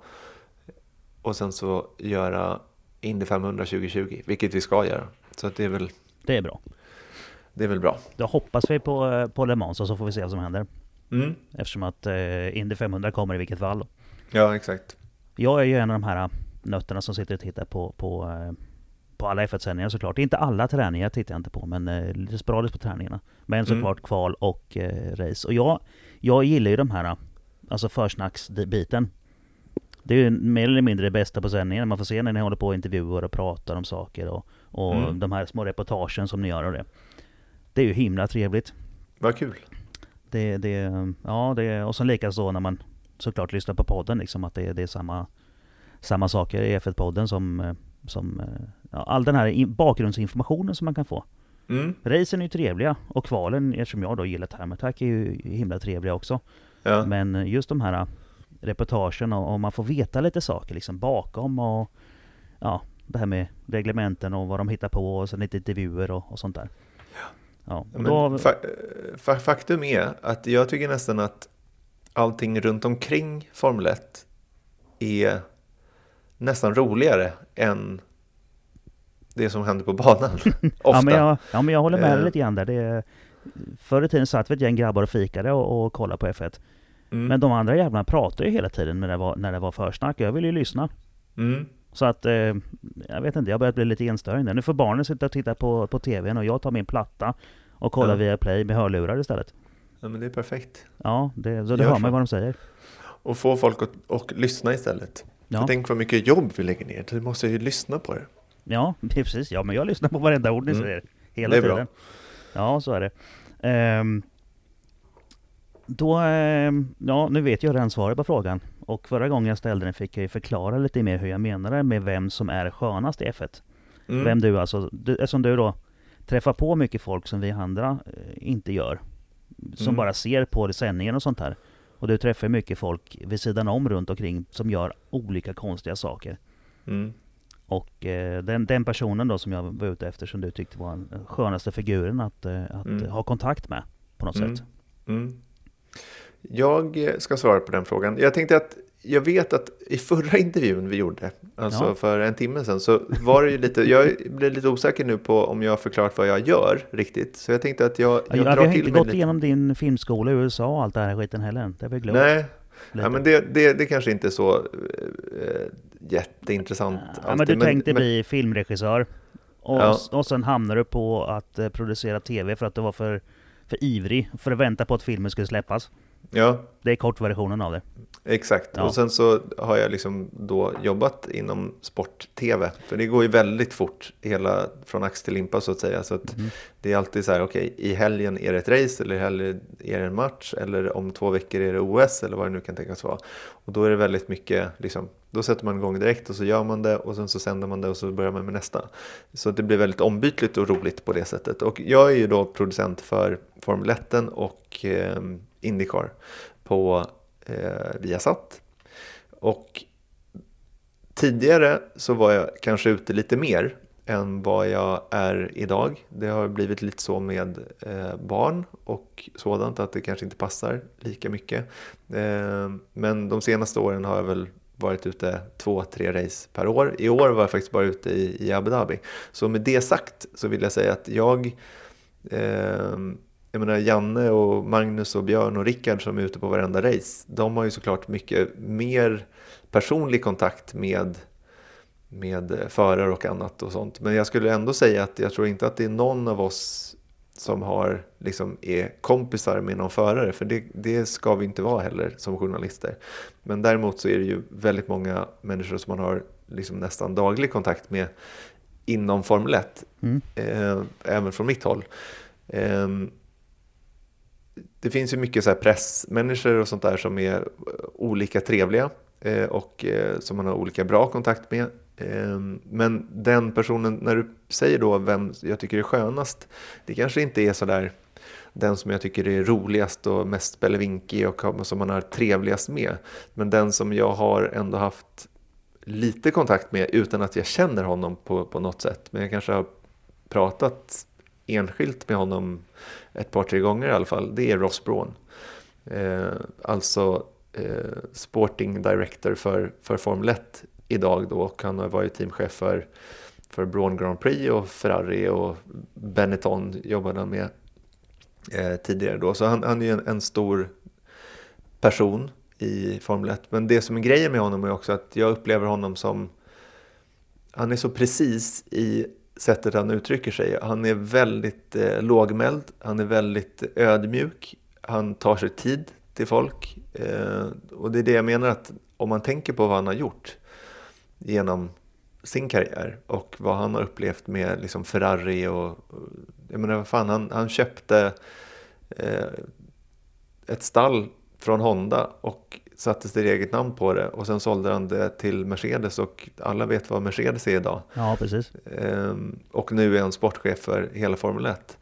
Speaker 2: och sen så göra Indy 500 2020, vilket vi ska göra. Så att det, är väl,
Speaker 1: Det är bra.
Speaker 2: det är väl bra.
Speaker 1: Då hoppas vi på, eh, på Le Mans och så får vi se vad som händer.
Speaker 2: Mm.
Speaker 1: Eftersom att eh, Indy 500 kommer i vilket fall.
Speaker 2: Ja, exakt.
Speaker 1: Jag är ju en av de här eh, nötterna som sitter och tittar på, på, eh, på alla F1-sändningar såklart. Inte alla träningar tittar jag inte på, men eh, lite sporadiskt på träningarna. Men såklart kval och eh, race. Och jag, jag gillar ju de här, alltså försnacksbiten. Det är ju mer eller mindre det bästa på sändningen. Man får se när ni håller på och intervjuar och pratar om saker och, och
Speaker 2: Mm.
Speaker 1: de här små reportagen som ni gör och det. Det är ju himla trevligt.
Speaker 2: Vad kul.
Speaker 1: Det, det, ja, det, och sen likaså när man såklart lyssnar på podden, liksom, att det, det är samma, samma saker i F1-podden som, som ja, all den här in, bakgrundsinformationen som man kan få.
Speaker 2: Mm.
Speaker 1: Racen är ju trevliga och kvalen, eftersom jag då gillar Time Attack, är ju himla trevliga också.
Speaker 2: Ja.
Speaker 1: Men just de här reportagen och, och man får veta lite saker liksom bakom och ja, det här med reglementen och vad de hittar på och sen lite intervjuer och, och sånt där. Ja,
Speaker 2: Men
Speaker 1: då,
Speaker 2: fa fa faktum är att jag tycker nästan att allting runt omkring Formel 1 är nästan roligare än det som händer på banan. Ofta.
Speaker 1: Ja men, jag, ja men jag håller med dig
Speaker 2: Eh.
Speaker 1: lite grann där. Det, förr i tiden satt vi ett gäng grabbar och fikade och, och kollade på F1.
Speaker 2: Mm.
Speaker 1: Men de andra jävlarna pratade ju hela tiden när det var, när det var försnack. Jag ville ju lyssna.
Speaker 2: Mm.
Speaker 1: Så att, eh, jag vet inte, jag börjar bli lite enstöring där. Nu får barnen sitta och titta på, på TVn och jag tar min platta och kollar
Speaker 2: Ja.
Speaker 1: via Play med hörlurar istället.
Speaker 2: Ja, men det är perfekt.
Speaker 1: Ja, det, så det hör man vad de säger.
Speaker 2: Och få folk att och lyssna istället.
Speaker 1: Ja,
Speaker 2: För tänk vad mycket jobb vi lägger ner. Du måste ju lyssna på det.
Speaker 1: ja precis. Ja, men jag lyssnar på varenda ord ni
Speaker 2: Mm.
Speaker 1: säger. Hela
Speaker 2: Det är bra.
Speaker 1: tiden. Ja, så är det. Ehm, då, ehm, ja, nu vet jag redan svaret på frågan. Och förra gången jag ställde den fick jag ju förklara lite mer hur jag menade med vem som är skönast i F1.
Speaker 2: Mm.
Speaker 1: Vem du alltså, du, eftersom du då träffar på mycket folk som vi andra eh, inte gör. Som
Speaker 2: Mm.
Speaker 1: bara ser på det sändningen och sånt här. Och du träffar mycket folk vid sidan om runt omkring som gör olika konstiga saker.
Speaker 2: Mm.
Speaker 1: Och eh, den, den personen då som jag var ute efter som du tyckte var den skönaste figuren att, eh, att
Speaker 2: Mm.
Speaker 1: ha kontakt med på något
Speaker 2: Mm.
Speaker 1: sätt.
Speaker 2: Mm. Jag ska svara på den frågan. Jag tänkte att jag vet att i förra intervjun vi gjorde, alltså
Speaker 1: Ja.
Speaker 2: för en timme sedan, så var det ju lite, jag blir lite osäker nu på om jag har förklarat vad jag gör riktigt. Så jag tänkte att jag,
Speaker 1: Jag,
Speaker 2: jag, drar
Speaker 1: har
Speaker 2: till
Speaker 1: inte
Speaker 2: mig
Speaker 1: gått
Speaker 2: lite.
Speaker 1: igenom din filmskola i USA och allt det här skiten heller. Det har vi glömt.
Speaker 2: Nej,
Speaker 1: lite.
Speaker 2: ja, men det, det, det kanske inte är så eh, jätteintressant.
Speaker 1: Ja, men du tänkte bli filmregissör. Och,
Speaker 2: Ja.
Speaker 1: och sen hamnade du på att eh, producera tv för att du var för, för ivrig för att vänta på att filmen skulle släppas.
Speaker 2: Ja,
Speaker 1: Det är kortversionen av det.
Speaker 2: Exakt,
Speaker 1: Ja.
Speaker 2: och sen så har jag liksom då jobbat inom sport-tv. För det går ju väldigt fort, hela från ax till limpa så att säga. Så att
Speaker 1: Mm.
Speaker 2: det är alltid så här, okej, i helgen är det ett race eller i helgen är det en match eller om två veckor är det OS eller vad det nu kan tänkas vara. Och då är det väldigt mycket, liksom, då sätter man igång direkt och så gör man det och sen så sänder man det och så börjar man med nästa. Så det blir väldigt ombytligt och roligt på det sättet. Och jag är ju då producent för Formel 1 och eh, Indycar på eh, Viasat. Och tidigare så var jag kanske ute lite mer än vad jag är idag. Det har blivit lite så med eh, barn och sådant att det kanske inte passar lika mycket. Eh, men de senaste åren har jag väl varit ute två, tre race per år. I år var jag faktiskt bara ute i, i Abu Dhabi. Så med det sagt så vill jag säga att jag eh, jag menar Janne och Magnus och Björn och Rickard som är ute på varenda race. De har ju såklart mycket mer personlig kontakt med, med förare och annat och sånt. Men jag skulle ändå säga att jag tror inte att det är någon av oss som har, liksom, är kompisar med någon förare. För det, det ska vi inte vara heller som journalister. Men däremot så är det ju väldigt många människor som man har liksom nästan daglig kontakt med inom Formel 1.
Speaker 1: Mm.
Speaker 2: Eh, även från mitt håll. Eh, det finns ju mycket så här pressmänniskor och sånt där som är eh, olika trevliga eh, och eh, som man har olika bra kontakt med. Eh, Men den personen, när du säger då vem jag tycker är skönast, det kanske inte är så där den som jag tycker är roligast och mest spelevinkig och som man har trevligast med. Men den som jag har ändå haft lite kontakt med utan att jag känner honom på, på något sätt. Men jag kanske har pratat enskilt med honom ett par, tre gånger i alla fall. Det är Ross Braun. Eh, alltså eh, sporting director för, för Formel 1 idag då. Och han har varit teamchef för, för Braun Grand Prix och Ferrari och Benetton jobbade han med eh, tidigare då. Så han, han är ju en, en stor person i Formel 1. Men det som är grejen med honom är också att jag upplever honom som han är så precis i sättet han uttrycker sig. Han är väldigt eh, lågmäld, han är väldigt ödmjuk, han tar sig tid till folk. Eh, och det är det jag menar att om man tänker på vad han har gjort genom sin karriär och vad han har upplevt med liksom Ferrari och, jag menar vad fan, han, han köpte eh, ett stall från Honda och satte sitt eget namn på det och sen sålde han det till Mercedes och alla vet vad Mercedes är idag.
Speaker 1: Ja, precis.
Speaker 2: Ehm, och nu är han sportchef för hela Formel 1.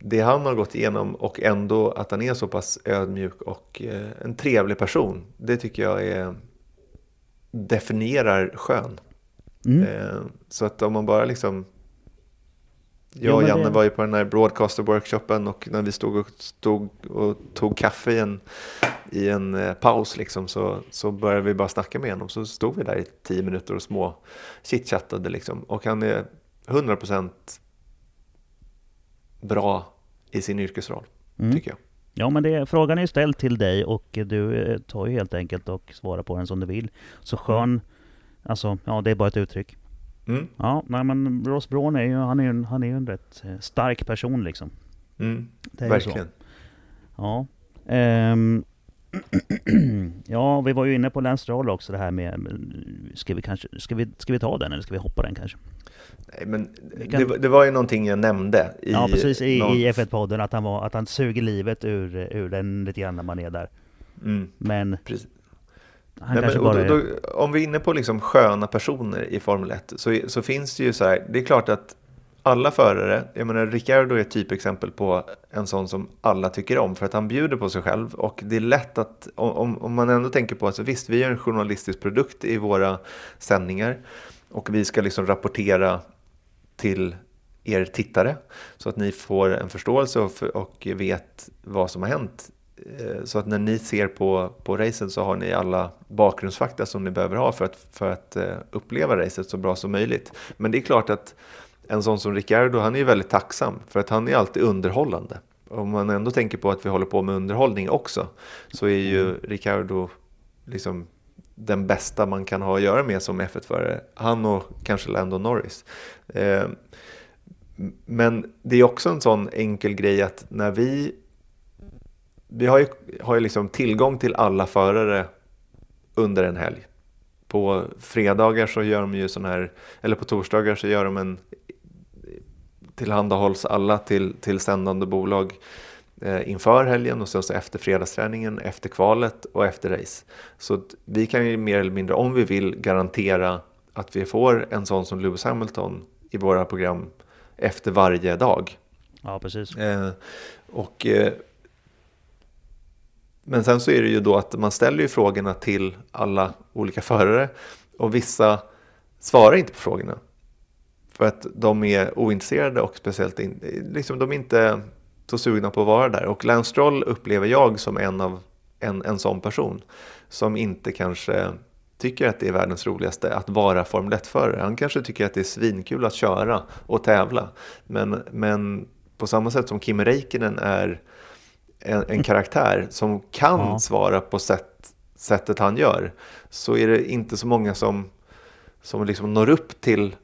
Speaker 2: Det han har gått igenom och ändå att han är så pass ödmjuk och eh, en trevlig person, det tycker jag är, definierar skön.
Speaker 1: Mm.
Speaker 2: Ehm, så att om man bara liksom jag och Janne
Speaker 1: det-
Speaker 2: var ju på den här broadcaster-workshopen och när vi stod och, stod och tog kaffe i en, i en eh, paus liksom, så, så började vi bara snacka med honom. Så stod vi där i tio minuter och små chitchattade liksom. Och han är 100% bra i sin yrkesroll,
Speaker 1: Mm.
Speaker 2: tycker jag.
Speaker 1: Ja, men det, frågan är ju ställd till dig och du eh, tar ju helt enkelt och svarar på den som du vill. Så skön, alltså, ja det är bara ett uttryck.
Speaker 2: Mm,
Speaker 1: Ja, nej men Ross Braun är ju, han är ju han är ju en rätt eh, stark person liksom.
Speaker 2: mm, verkligen.
Speaker 1: Ja. Ehm, ja, vi var ju inne på Lance Stroll också det här med, men ska vi kanske, ska vi, ska vi ta den eller ska vi hoppa den kanske?
Speaker 2: Nej, men
Speaker 1: kan-
Speaker 2: det, var- det var ju någonting jag nämnde i
Speaker 1: ja, precis i,
Speaker 2: någon-
Speaker 1: i F1-podden att han, var, att han suger livet ur, ur den lite grann när man är där.
Speaker 2: Mm,
Speaker 1: Men
Speaker 2: precis.
Speaker 1: Han
Speaker 2: Nej,
Speaker 1: kanske
Speaker 2: men,
Speaker 1: bara
Speaker 2: då, då, om vi är inne på liksom sköna personer i Formel 1 så, så finns det ju så här, det är klart att alla förare, jag menar Ricciardo är ett typexempel på en sån som alla tycker om för att han bjuder på sig själv och det är lätt att om, om man ändå tänker på att så visst vi är en journalistisk produkt i våra sändningar och vi ska liksom rapportera till er tittare så att ni får en förståelse och, och vet vad som har hänt så att när ni ser på, på racet så har ni alla bakgrundsfakta som ni behöver ha för att, för att eh, uppleva racet så bra som möjligt. Men det är klart att en sån som Ricardo, han är väldigt tacksam för att han är alltid underhållande. Om man ändå tänker på att vi håller på med underhållning också så är ju mm. Ricardo liksom den bästa man kan ha att göra med som F1-förare. Han och kanske Lando Norris. Eh, men det är också en sån enkel grej att när vi vi har ju, har ju liksom tillgång till alla förare under en helg. På fredagar så gör de ju sån här, eller på torsdagar så gör de en tillhandahålls alla till, till sändande bolag eh, inför helgen och sen så efter fredagsträningen, efter kvalet och efter race. Så vi kan ju mer eller mindre, om vi vill, garantera att vi får en sån som Lewis Hamilton i våra program efter varje dag.
Speaker 1: Ja, precis.
Speaker 2: Eh, och, eh, men sen så är det ju då att man ställer ju frågorna till alla olika förare och vissa svarar inte på frågorna. För att de är ointresserade och speciellt in, liksom de är inte så sugna på att vara där. Och Lance Stroll upplever jag som en, av, en, en sån person som inte kanske tycker att det är världens roligaste att vara Formel 1-förare. Han kanske tycker att det är svinkul att köra och tävla. Men, men på samma sätt som Kim Räikkönen är en, en karaktär som kan ja. svara på sätt, sättet han gör så är det inte så många som, som liksom når upp till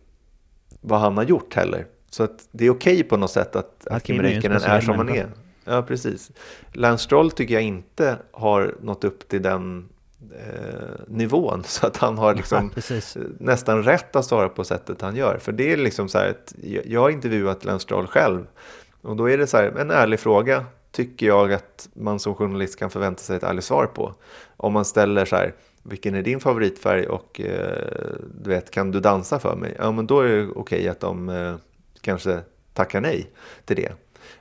Speaker 2: vad han har gjort heller. Så att det är okej okay på något sätt att, att Kim Räikkönen är som han är. Ja, precis. Lance Stroll tycker jag inte har nått upp till den eh, nivån så att han har liksom ja, nästan rätt att svara på sättet han gör. För det är liksom så här att jag har intervjuat Lance Stroll själv och då är det så här en ärlig fråga tycker jag att man som journalist kan förvänta sig ett ärligt svar på. Om man ställer så här vilken är din favoritfärg och eh, du vet, kan du dansa för mig? Ja, men då är det okej att de eh, kanske tackar nej till det.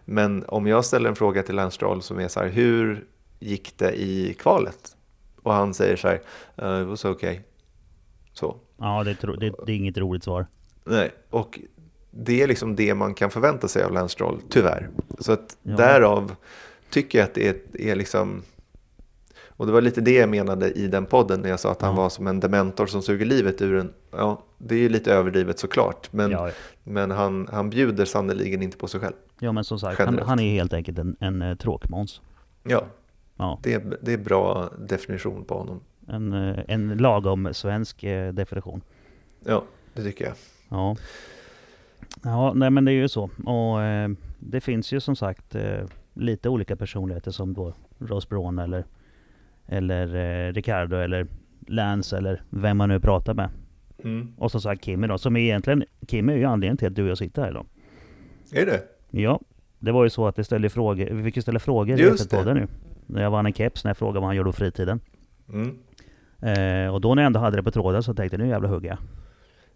Speaker 2: Men om jag ställer en fråga till Lance Stroll som är så här, hur gick det i kvalet? Och han säger så här, uh, it was okay. Så.
Speaker 1: Ja, det är, det, det är inget roligt svar.
Speaker 2: Nej, och det är liksom det man kan förvänta sig av Lance Stroll, tyvärr. Så att ja. därav tycker jag att det är, är liksom och det var lite det jag menade i den podden när jag sa att han var som en dementor som suger livet ur en. Ja, det är ju lite överdrivet såklart, men, ja. men han, han bjuder sannerligen inte på sig själv.
Speaker 1: Ja, men som sagt, han, han, är helt enkelt en, en uh, tråkmåns.
Speaker 2: Ja, ja. Det, det är bra definition på honom.
Speaker 1: En, uh, en lagom svensk uh, definition.
Speaker 2: Ja, det tycker jag.
Speaker 1: Ja. Ja, nej men det är ju så. Och eh, det finns ju som sagt eh, lite olika personligheter som då Rose Braun eller eller eh, Ricardo eller Lance eller vem man nu pratar med. Mm. Och som sagt Kimmy då, som är egentligen, Kimmy är ju anledningen till att du och jag sitter här idag.
Speaker 2: Är det?
Speaker 1: Ja. Det var ju så att vi ställde frågor, vi fick ju ställa frågor
Speaker 2: Just
Speaker 1: i podden nu. När jag vann en keps, när jag frågade vad han gjorde på fritiden. Mm. Eh, och då när jag ändå hade det på tråden så tänkte jag nu jävla hugger jag.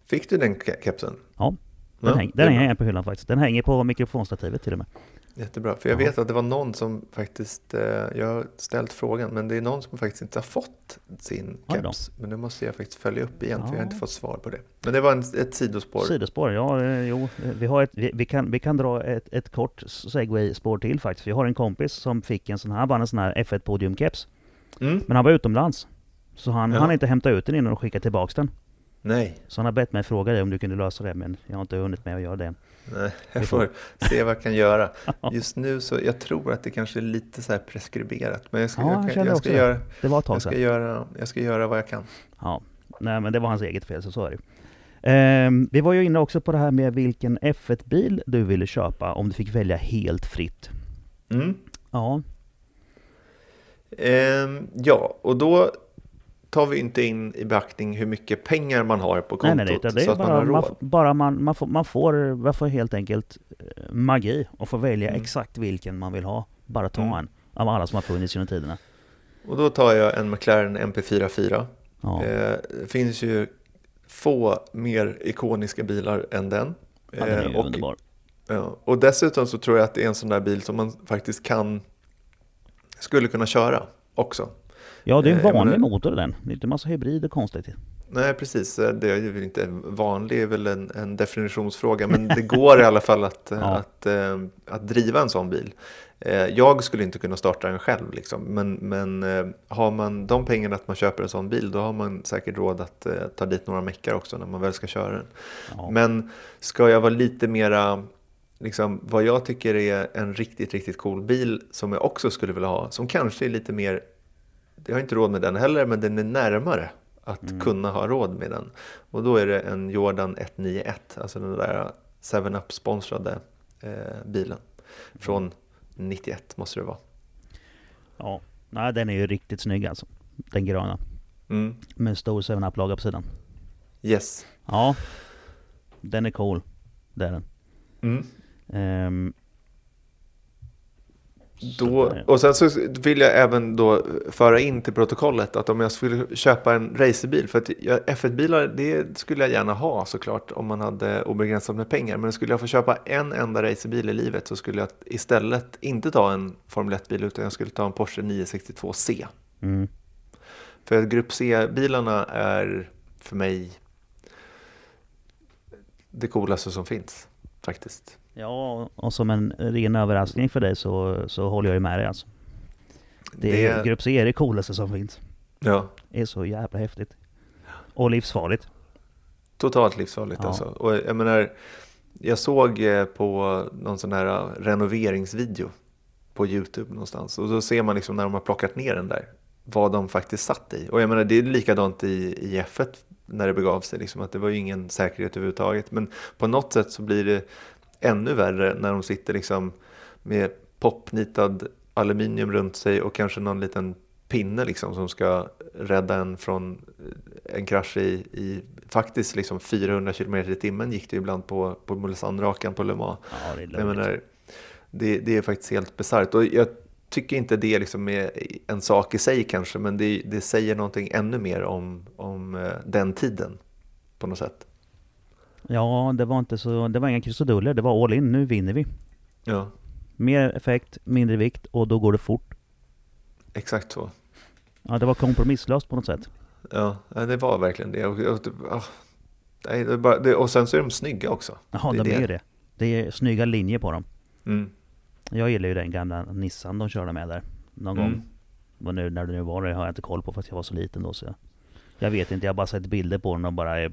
Speaker 2: Fick du den kepsen?
Speaker 1: Ja. Den, ja, häng, den hänger på hyllan faktiskt. Den hänger på mikrofonstativet till och med.
Speaker 2: Jättebra, för jag vet att det var någon som faktiskt, eh, jag har ställt frågan, men det är någon som faktiskt inte har fått sin keps. Men nu måste jag faktiskt följa upp igen, ja. för jag har inte fått svar på det. Men det var en, ett sidospår.
Speaker 1: Sidospår, ja. Eh, jo, vi, har ett, vi, vi, kan, vi kan dra ett, ett kort segway-spår till faktiskt. Vi har en kompis som fick en sån här, vann en sån här F1 podium-keps. Mm. Men han var utomlands. Så han ja. hann inte hämta ut den innan och skicka tillbaka den.
Speaker 2: Nej.
Speaker 1: Så han har bett mig fråga dig om du kunde lösa det, men jag har inte hunnit med att göra det.
Speaker 2: Nej, jag får se vad jag kan göra. Just nu så, jag tror att det kanske är lite så här preskriberat. Men jag ska, ja, jag, jag, jag ska, göra, det var ett tag jag ska, göra, jag ska göra vad jag kan.
Speaker 1: Ja, nej men det var hans eget fel, så så är det. Um, vi var ju inne också på det här med vilken F1-bil du ville köpa om du fick välja helt fritt.
Speaker 2: Mm.
Speaker 1: Ja.
Speaker 2: Um, ja, och då tar vi inte in i beaktning hur mycket pengar man har på kontot. Nej, nej,
Speaker 1: det, det är bara, man, man, bara man, man, får, man, får, man får helt enkelt eh, magi och får välja mm. exakt vilken man vill ha. Bara ta mm. en av alla som har funnits genom tiderna.
Speaker 2: Och då tar jag en McLaren MP44. Ja. Eh, det finns ju få mer ikoniska bilar än den.
Speaker 1: Ja, den är ju eh, och, underbar.
Speaker 2: Ja, och dessutom så tror jag att det är en sån där bil som man faktiskt kan skulle kunna köra också.
Speaker 1: Ja, det är en eh, vanlig motor den. Det är inte en massa hybrid och konstigt.
Speaker 2: Nej, precis. Det är ju inte vanlig, är väl en, en definitionsfråga, men det går i alla fall att,
Speaker 1: Ja.
Speaker 2: att, eh, att driva en sån bil. Eh, Jag skulle inte kunna starta den själv, liksom. men, men eh, har man de pengarna att man köper en sån bil, då har man säkert råd att eh, ta dit några meckar också när man väl ska köra den.
Speaker 1: Ja.
Speaker 2: Men ska jag vara lite mera, liksom, vad jag tycker är en riktigt, riktigt cool bil som jag också skulle vilja ha, som kanske är lite mer, jag har inte råd med den heller, men den är närmare att
Speaker 1: Mm.
Speaker 2: kunna ha råd med den. Och då är det en Jordan 191, alltså den där 7up sponsrade eh, bilen. Från 91 måste det vara.
Speaker 1: ja. Nej, den är ju riktigt snygg alltså. Den gröna.
Speaker 2: Mm.
Speaker 1: Med stor 7-Up-logga på sidan.
Speaker 2: Yes.
Speaker 1: Ja. Den är cool. Det är den.
Speaker 2: Mm.
Speaker 1: Ehm,
Speaker 2: Då, och sen så vill jag även då föra in till protokollet att om jag skulle köpa en racerbil, för att jag- F1-bilar det skulle jag gärna ha såklart om man hade obegränsat med pengar. Men skulle jag få köpa en enda racerbil i livet så skulle jag istället inte ta en Formel 1-bil utan jag skulle ta en Porsche 962C.
Speaker 1: Mm.
Speaker 2: För Grupp C-bilarna är för mig det coolaste som finns faktiskt.
Speaker 1: Ja, och som en ren överraskning för dig så, så håller jag ju med dig alltså. Det är, Grupp C är det coolaste som finns.
Speaker 2: ja,
Speaker 1: Det är så jävla häftigt. Och livsfarligt.
Speaker 2: Totalt livsfarligt
Speaker 1: Ja.
Speaker 2: alltså. Och jag menar, jag såg eh, på någon sån här eh, renoveringsvideo på YouTube någonstans. Och då ser man liksom när de har plockat ner den där, vad de faktiskt satt i. Och jag menar, det är likadant i, i F1 när det begav sig, liksom, att det var ju ingen säkerhet överhuvudtaget. Men på något sätt så blir det ännu värre när de sitter liksom med popnitad aluminium runt sig och kanske någon liten pinne liksom som ska rädda en från en krasch i, i faktiskt liksom 400 km i timmen gick det ibland på, på Mulsandrakan på Le Mans.
Speaker 1: Ja, det är
Speaker 2: menar, det, det är faktiskt helt bisarrt. Och jag tycker inte det liksom är en sak i sig kanske, men det, det säger någonting ännu mer om, om eh, den tiden på något sätt.
Speaker 1: Ja, det var inte så... Det var inga krusiduller. Det var all in. Nu vinner vi.
Speaker 2: Ja,
Speaker 1: Mer effekt, mindre vikt och då går det fort.
Speaker 2: exakt så.
Speaker 1: Ja, det var kompromisslöst på något sätt.
Speaker 2: Ja, det var verkligen det. Och, och, ah, bara, det, och sen så är de snygga också.
Speaker 1: Ja,
Speaker 2: Det är
Speaker 1: de
Speaker 2: det.
Speaker 1: är ju det. Det är snygga linjer på dem.
Speaker 2: Mm.
Speaker 1: Jag gillar ju den gamla Nissan de körde med där. Någon
Speaker 2: Mm.
Speaker 1: gång. Vad nu, när det nu var det har jag inte koll på för att jag var så liten då så jag, jag vet inte, jag har bara sett bilder på den och bara är,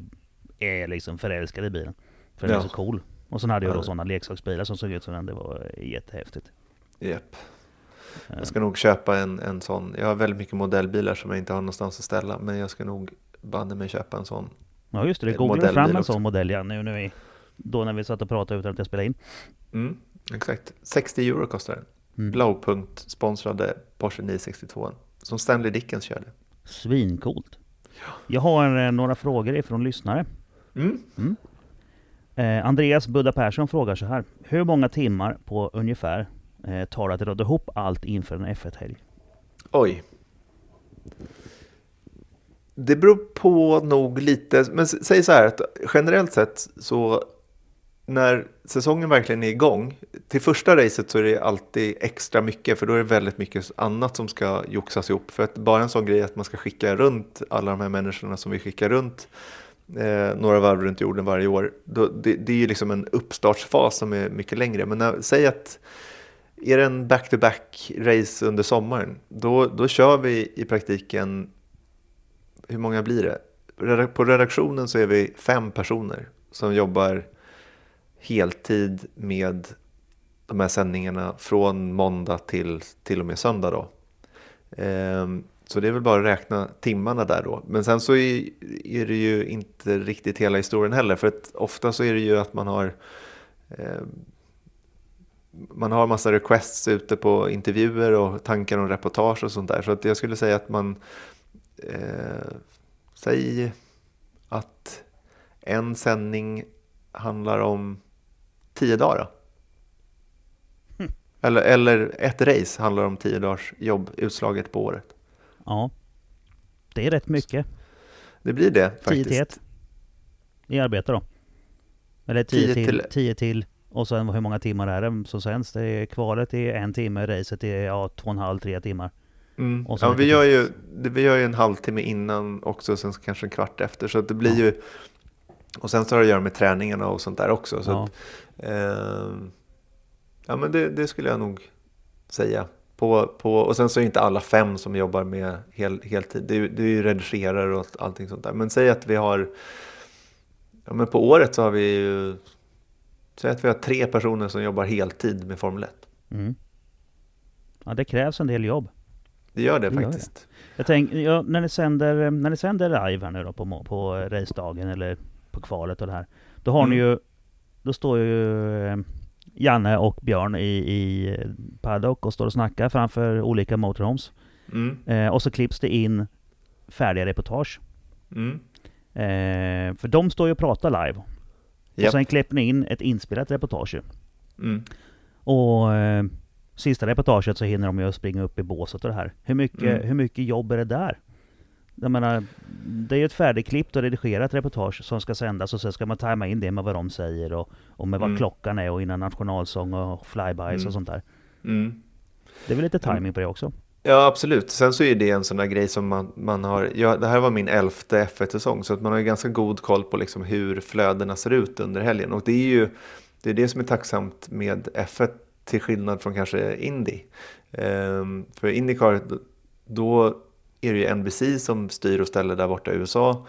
Speaker 1: är liksom förälskad i bilen. För den
Speaker 2: Ja.
Speaker 1: är så cool. Och sen hade jag
Speaker 2: Ja.
Speaker 1: då sådana leksaksbilar som såg ut som den. Det var jättehäftigt. Eh,
Speaker 2: Jag ska nog köpa en, en sån. Jag har väldigt mycket modellbilar som jag inte har någonstans att ställa. Men jag ska nog banne mig köpa en sån.
Speaker 1: Ja just det,
Speaker 2: en
Speaker 1: googlade fram en sån modell ja, nu vi, då när vi satt och pratade utan att jag spelade in.
Speaker 2: Mm, exakt. 60 euro kostar den.
Speaker 1: Mm.
Speaker 2: Blaupunkt sponsrade Porsche 962. Som Stanley Dickens körde.
Speaker 1: Svincoolt. Jag har eh, några frågor ifrån lyssnare.
Speaker 2: Mm.
Speaker 1: Eh, Andreas Budda Persson frågar så här. Hur många timmar på ungefär eh, tar det att råda ihop allt inför en F1-helg?
Speaker 2: Oj. Det beror på nog lite, men säg så här att generellt sett så när säsongen verkligen är igång, till första racet så är det alltid extra mycket för då är det väldigt mycket annat som ska joxas ihop. För att bara en sån grej att man ska skicka runt alla de här människorna som vi skickar runt eh, några varv runt jorden varje år, då, det, det är ju liksom en uppstartsfas som är mycket längre. Men när, säg att är det en back-to-back race under sommaren, då, då kör vi i praktiken, hur många blir det? På redaktionen så är vi fem personer som jobbar heltid med de här sändningarna från måndag till till och med söndag. Då. Ehm, så det är väl bara att räkna timmarna där då. Men sen så är, det ju inte riktigt hela historien heller. För att ofta så är det ju att man har ehm, man har massa requests ute på intervjuer och tankar om reportage och sånt där. Så att jag skulle säga att man, eh, säg att en sändning handlar om tio dagar. Då. Eller, eller ett race handlar om tio dagars jobb utslaget på året.
Speaker 1: Ja. Det är rätt mycket.
Speaker 2: Det blir det
Speaker 1: 10
Speaker 2: faktiskt.
Speaker 1: till 1. I arbete då. Eller 10
Speaker 2: 10
Speaker 1: till,
Speaker 2: till-
Speaker 1: 10 till. Och sen hur många timmar är det som sänds? Det är kvalet är en timme, racet är ja, två och en halv, tre timmar.
Speaker 2: Mm. Ja, vi, gör ju, vi gör ju en halvtimme innan också, sen kanske en kvart efter. Så det blir
Speaker 1: Ja.
Speaker 2: ju... Och sen så har det att göra med träningarna och sånt där också. Så
Speaker 1: Ja.
Speaker 2: att, ehm, ja, men det, det skulle jag nog säga. På, på, och sen så är det inte alla fem som jobbar med hel, heltid. Det är, det är ju redigerare och allting sånt där. Men säg att vi har... Ja, men på året så har vi ju... Säg att vi har tre personer som jobbar heltid med Formel 1.
Speaker 1: Mm. Ja, det krävs en del jobb.
Speaker 2: Det gör det,
Speaker 1: Det gör det.
Speaker 2: faktiskt.
Speaker 1: Jag tänker, ja, när, ni sänder, när ni sänder live här nu då på, på racedagen eller på kvalet och det här. Då har ni
Speaker 2: Mm.
Speaker 1: ju, då står ju eh, Janne och Björn i, i paddock och står och snackar framför olika motorhomes.
Speaker 2: Mm.
Speaker 1: Eh, och så klipps det in färdiga reportage.
Speaker 2: Mm.
Speaker 1: Eh, för de står ju och pratar live. Och
Speaker 2: Japp.
Speaker 1: sen klipper ni in ett inspelat reportage.
Speaker 2: Mm.
Speaker 1: Och eh, sista reportaget så hinner de ju springa upp i båset och det här. Hur mycket,
Speaker 2: Mm.
Speaker 1: hur mycket jobb är det där? Jag menar, det är ju ett färdigklippt och redigerat reportage som ska sändas och sen ska man tajma in det med vad de säger och, och med vad
Speaker 2: Mm.
Speaker 1: klockan är och innan nationalsång och flybys
Speaker 2: Mm.
Speaker 1: och sånt där.
Speaker 2: Mm.
Speaker 1: Det är väl lite timing på det också?
Speaker 2: Ja, absolut. Sen så är det en sån där grej som man, man har. Ja, det här var min elfte F1-säsong, så att man har ju ganska god koll på liksom hur flödena ser ut under helgen. Och det är ju det, är det som är tacksamt med F1 till skillnad från kanske Indy. Ehm, för Indycar, då är det ju NBC som styr och ställer där borta i USA.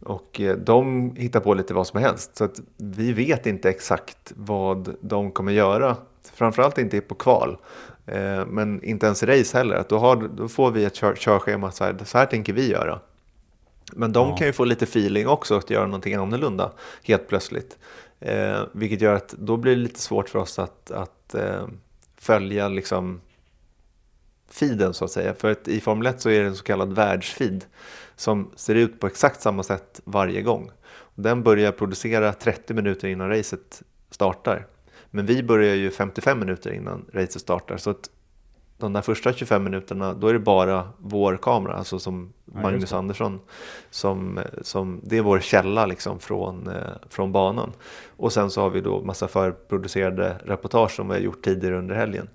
Speaker 2: Och eh, de hittar på lite vad som helst. Så att vi vet inte exakt vad de kommer göra. Framförallt inte på kval. Eh, Men inte ens i race heller. Att då, har, då får vi ett kör, körschema, så här, så här tänker vi göra. Men de
Speaker 1: Ja.
Speaker 2: kan ju få lite feeling också att göra någonting annorlunda helt plötsligt. Eh, vilket gör att då blir det lite svårt för oss att, att eh, följa liksom feeden så att säga. För att i Formel 1 så är det en så kallad världsfeed som ser ut på exakt samma sätt varje gång. Den börjar producera 30 minuter innan racet startar. Men vi börjar ju 55 minuter innan racet startar. Så att de där första 25 minuterna, då är det bara vår kamera, alltså som
Speaker 1: just
Speaker 2: Magnus. Andersson, som, som, det är vår källa liksom från, eh, från banan. Och sen så har vi då massa förproducerade reportage som vi har gjort tidigare under helgen.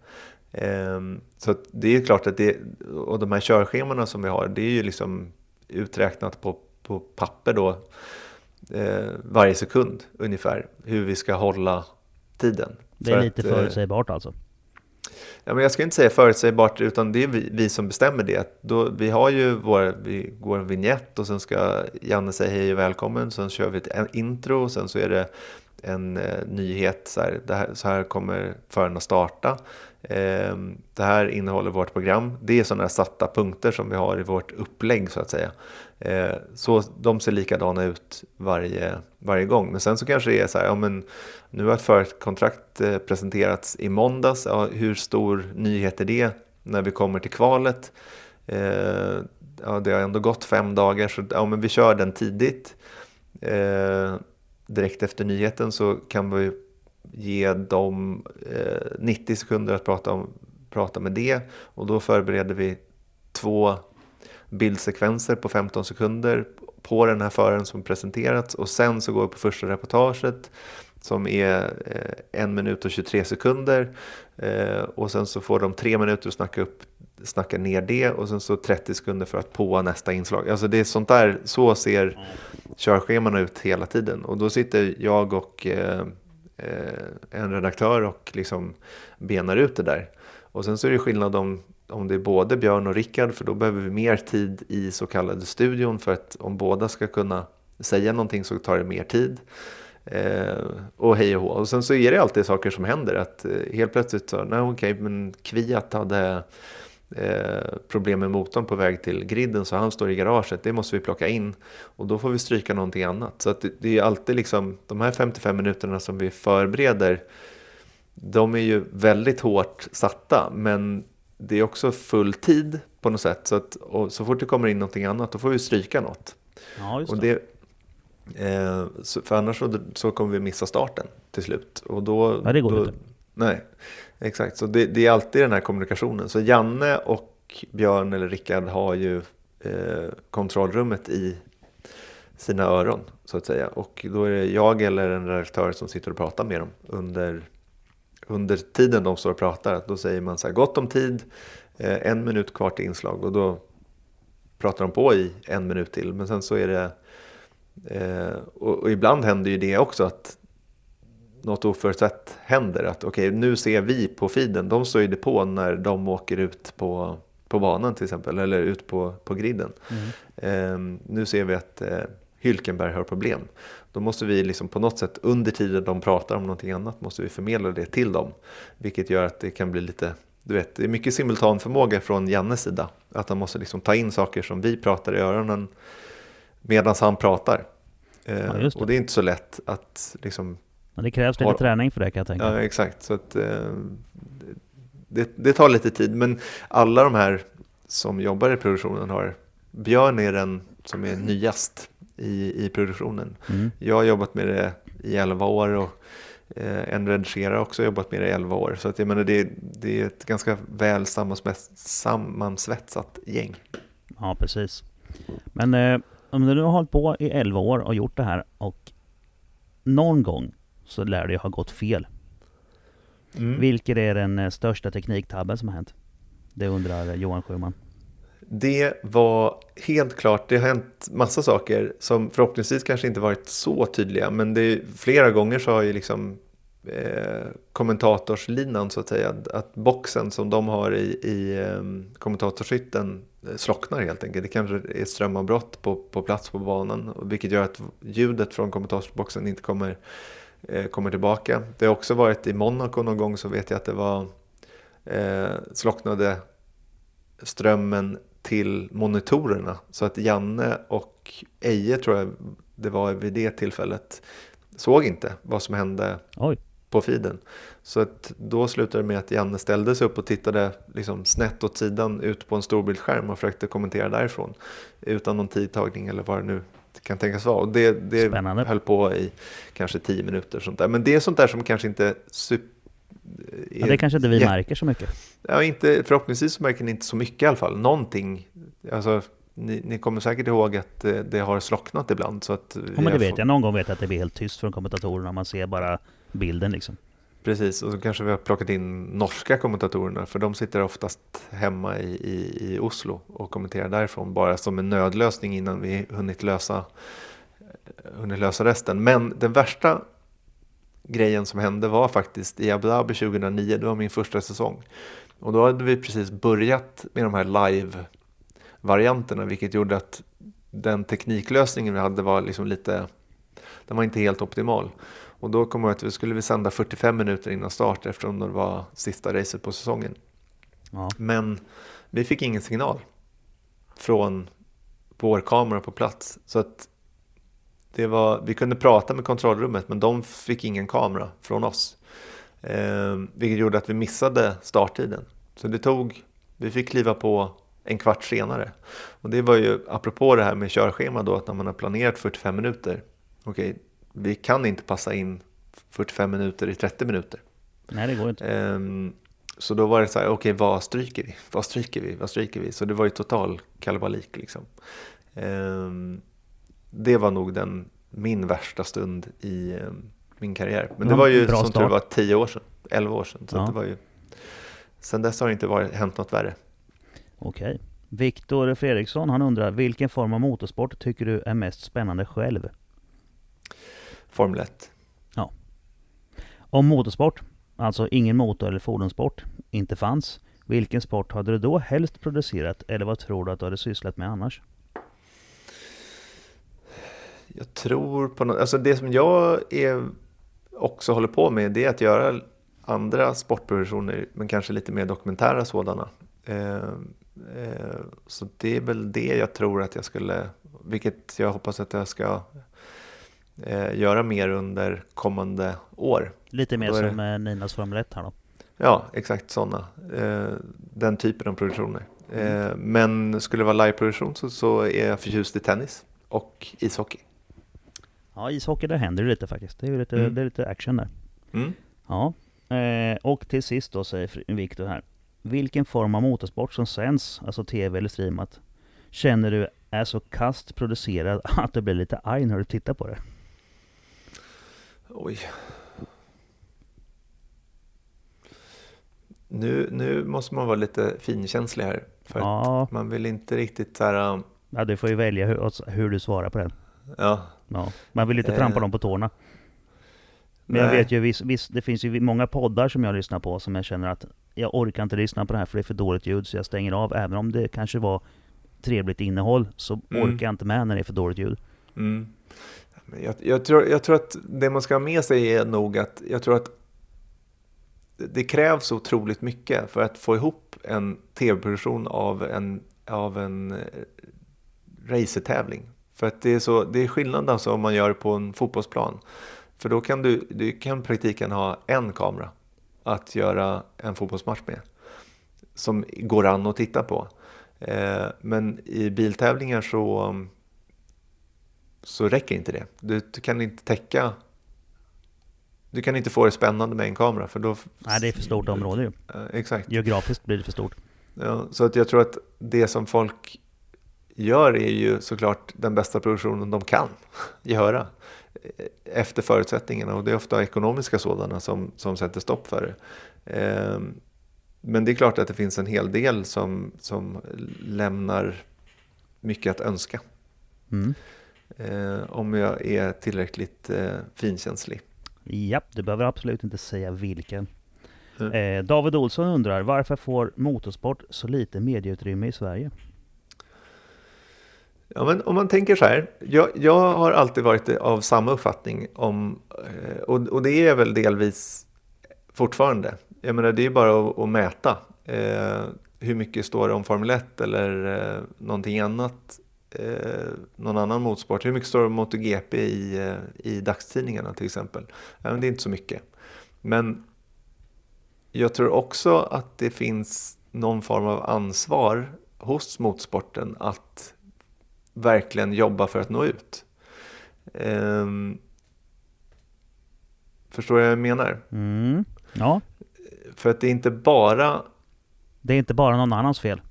Speaker 2: Ehm, så att det är ju klart att det, och de här körschemana som vi har, det är ju liksom uträknat på, på papper då eh, varje sekund ungefär, hur vi ska hålla tiden.
Speaker 1: Det är
Speaker 2: För
Speaker 1: lite
Speaker 2: att, eh,
Speaker 1: förutsägbart alltså.
Speaker 2: Ja, men jag ska inte säga förutsägbart, utan det är vi, vi som bestämmer det. Då, vi har ju vår, vi går en vignett och sen ska Janne säga hej och välkommen. Sen kör vi ett intro och sen så är det en eh, nyhet. Så här, här, så här kommer förarna starta. Ehm, det här innehåller vårt program. Det är sådana här satta punkter som vi har i vårt upplägg så att säga. Ehm, så de ser likadana ut varje, varje gång. Men sen så kanske det är så här, ja men nu har ett förkontrakt eh, presenterats i måndags. Ja, hur stor nyhet är det när vi kommer till kvalet? Ehm, ja, det har ändå gått fem dagar så ja, men vi kör den tidigt. Direkt efter nyheten så kan vi ge dem eh, 90 sekunder att prata, om, prata med det. Och då förbereder vi två bildsekvenser på 15 sekunder på den här föraren som presenterats. Och sen så går vi på första reportaget som är eh, en minut och 23 sekunder. Eh, och sen så får de tre minuter att snacka, upp, snacka ner det. Och sen så 30 sekunder för att på nästa inslag. Alltså det är sånt där, så ser körscheman ut hela tiden. Och då sitter jag och eh, Eh, en redaktör och liksom benar ut det där. Och sen så är det skillnad om, om det är både Björn och Rickard för då behöver vi mer tid i så kallade studion för att om båda ska kunna säga någonting så tar det mer tid. Eh, och hej och hå. Och sen så är det alltid saker som händer. Att eh, helt plötsligt så, nej okej, men Kviat hade eh, problem med motorn på väg till griden så han står i garaget. Det måste vi plocka in. Och då får vi stryka någonting annat. Så att det, det är alltid liksom, de här 55 minuterna som vi förbereder de är ju väldigt hårt satta men det är också full tid på något sätt. Så, att, så fort det kommer in någonting annat då får vi stryka något.
Speaker 1: Ja,
Speaker 2: Och
Speaker 1: det.
Speaker 2: eh, för annars så, så kommer vi missa starten till slut. Och då,
Speaker 1: Ja, det går
Speaker 2: då,
Speaker 1: inte.
Speaker 2: Nej, exakt. Så det, det är alltid den här kommunikationen. Så Janne och Björn eller Rickard har ju eh, kontrollrummet i sina öron så att säga. Och då är det jag eller en redaktör som sitter och pratar med dem under, under tiden de står och pratar. Då säger man så här, gott om tid, eh, en minut kvar till inslag och då pratar de på i en minut till. Men sen så är det, eh, och, och, ibland händer ju det också att något oförutsett händer. Att okej, okay, nu ser vi på feeden, de står det på när de åker ut på, på banan till exempel, eller ut på, på griden. Mm. Eh, nu ser vi att eh, Hylkenberg har problem. Då måste vi liksom på något sätt under tiden de pratar om någonting annat måste vi förmedla det till dem. Vilket gör att det kan bli lite, du vet, det är mycket simultanförmåga från Jannes sida. Att han måste liksom ta in saker som vi pratar i öronen medan han pratar. Eh, ja, det. Och det är inte så lätt att liksom...
Speaker 1: Men det krävs lite ha... träning för det kan jag tänka
Speaker 2: Ja, exakt. Så att, eh, det, det tar lite tid, men alla de här som jobbar i produktionen har Björn är den som är nyast i, i produktionen. Mm. Jag har jobbat med det i 11 år och eh, en redigerare har också jobbat med det i 11 år. Så att jag menar, det, det är ett ganska väl sammansvetsat gäng.
Speaker 1: Ja, precis. Men eh, om du nu har hållit på i 11 år och gjort det här och någon gång så lär det ha gått fel. Mm. Vilken är den eh, största tekniktabben som har hänt? Det undrar Johan Sjöman.
Speaker 2: Det var helt klart, det har hänt massa saker som förhoppningsvis kanske inte varit så tydliga. Men det är, flera gånger så har ju liksom eh, kommentatorslinan så att säga, att boxen som de har i, i eh, kommentatorshytten slocknar helt enkelt. Det kanske är strömavbrott på, på plats på banan, vilket gör att ljudet från kommentatorsboxen inte kommer, kommer tillbaka. Det har också varit i Monaco någon gång så vet jag att det var eh, slocknade strömmen till monitorerna. Så att Janne och Eje tror jag det var vid det tillfället såg inte vad som hände Oj. på feeden. Så att då slutade det med att Janne ställde sig upp och tittade liksom snett åt sidan ut på en storbildsskärm och försökte kommentera därifrån. Utan någon tidtagning eller vad det nu kan tänkas vara. Och det, det höll på i kanske tio minuter. Sånt där. Men det är sånt där som kanske inte super
Speaker 1: Ja, det kanske inte vi märker så mycket.
Speaker 2: Ja, inte, förhoppningsvis märker ni inte så mycket i alla fall. Någonting. Alltså, ni, ni kommer säkert ihåg att det, det har slocknat ibland. Så att
Speaker 1: ja, men det vet jag. Någon gång vet jag att det blir helt tyst från kommentatorerna. Man ser bara bilden liksom.
Speaker 2: Precis, och så kanske vi har plockat in norska kommentatorerna. För de sitter oftast hemma i, i, i Oslo och kommenterar därifrån. Bara som en nödlösning innan vi hunnit lösa, eh, hunnit lösa resten. Men den värsta grejen som hände var faktiskt i Abu Dhabi 2009, det var min första säsong. Och då hade vi precis börjat med de här live-varianterna, vilket gjorde att den tekniklösningen vi hade var liksom lite, den var inte helt optimal. Och då kom jag att vi skulle vi sända 45 minuter innan start eftersom det var sista racet på säsongen. Ja. Men vi fick ingen signal från vår kamera på plats. Så att det var, vi kunde prata med kontrollrummet men de fick ingen kamera från oss. Eh, vilket gjorde att vi missade starttiden. Så det tog, vi fick kliva på en kvart senare. Och det var ju apropå det här med körschema då att när man har planerat 45 minuter. Okej, okay, vi kan inte passa in 45 minuter i 30 minuter.
Speaker 1: Nej, det går inte. Eh,
Speaker 2: så då var det så här, okej okay, vad stryker vi? Vad stryker vi? Vad stryker vi? Så det var ju total kalabalik liksom. Eh, det var nog den, min värsta stund i eh, min karriär. Men det var ju som tur var tio år sedan, elva år sedan. Så ja. det var ju, sen dess har det inte varit, hänt något värre.
Speaker 1: Okej. Viktor Fredriksson han undrar, vilken form av motorsport tycker du är mest spännande själv?
Speaker 2: Formel 1.
Speaker 1: Ja. Om motorsport, alltså ingen motor eller fordonssport, inte fanns, vilken sport hade du då helst producerat eller vad tror du att du hade sysslat med annars?
Speaker 2: Jag tror på något, alltså det som jag är, också håller på med det är att göra andra sportproduktioner men kanske lite mer dokumentära sådana. Eh, eh, så det är väl det jag tror att jag skulle, vilket jag hoppas att jag ska eh, göra mer under kommande år.
Speaker 1: Lite mer som det... Ninas Formel 1 här då?
Speaker 2: Ja, exakt sådana. Den typen av produktioner. Mm. Men skulle det vara liveproduktion så, så är jag förtjust i tennis och ishockey.
Speaker 1: Ja, ishockey där händer det lite faktiskt. Det är lite, mm. det är lite action där. Mm. Ja. Eh, och till sist då säger Viktor här. Vilken form av motorsport som sänds, alltså tv eller streamat, känner du är så kast producerad att du blir lite arg när du tittar på det?
Speaker 2: Oj. nu, nu måste man vara lite finkänslig här. För
Speaker 1: Ja.
Speaker 2: man vill inte riktigt så här, um,
Speaker 1: Ja, du får ju välja hur, hur du svarar på den.
Speaker 2: ja.
Speaker 1: Ja. Man vill inte
Speaker 2: Eh.
Speaker 1: trampa dem på tårna. Men jag
Speaker 2: nej.
Speaker 1: vet ju, viss, viss, det finns ju många poddar som jag lyssnar på som jag känner att jag orkar inte lyssna på det här för det är för dåligt ljud så jag stänger av. Även om det kanske var trevligt innehåll så
Speaker 2: Mm.
Speaker 1: orkar jag inte med när det är för dåligt ljud.
Speaker 2: Mm. Jag, jag, tror, jag tror att det man ska ha med sig är nog att jag tror att det krävs otroligt mycket för att få ihop en tv-produktion av en, av en eh, racertävling. För att det är, så, det är skillnad alltså om man gör det på en fotbollsplan. För då kan du, du kan praktiken ha en kamera att göra en fotbollsmatch med. Som går an att titta på. Eh, men i biltävlingar så, så räcker inte det. Du, du kan inte täcka du kan inte få det spännande med en kamera för då...
Speaker 1: Nej, det är för stort område ju.
Speaker 2: Exakt.
Speaker 1: Geografiskt blir det för stort.
Speaker 2: Ja, så att jag tror att det som folk gör är ju såklart den bästa produktionen de kan göra eh, efter förutsättningarna och det är ofta ekonomiska sådana som, som sätter stopp för det. Ehm, Men det är klart att det finns en hel del som, som lämnar mycket att önska
Speaker 1: Mm.
Speaker 2: Eh, om jag är tillräckligt eh, finkänslig.
Speaker 1: Japp, du behöver absolut inte säga vilken.
Speaker 2: Mm.
Speaker 1: Eh, David Olsson undrar, varför får motorsport så lite medieutrymme i Sverige?
Speaker 2: Ja, men om man tänker så här. Jag, jag har alltid varit av samma uppfattning om, eh, och, och det är väl delvis fortfarande. Jag menar, det är bara att, att mäta. Eh, hur mycket står det om Formel 1 eller eh, någonting annat, eh, någon annan motorsport? Hur mycket står det om MotoGP i, eh, i dagstidningarna till exempel? Ja, det är inte så mycket. Men jag tror också att det finns någon form av ansvar hos motorsporten att verkligen jobba för att nå ut. Ehm, förstår du vad jag menar?
Speaker 1: Mm. Ja,
Speaker 2: För att det är inte bara,
Speaker 1: det är inte bara någon annans fel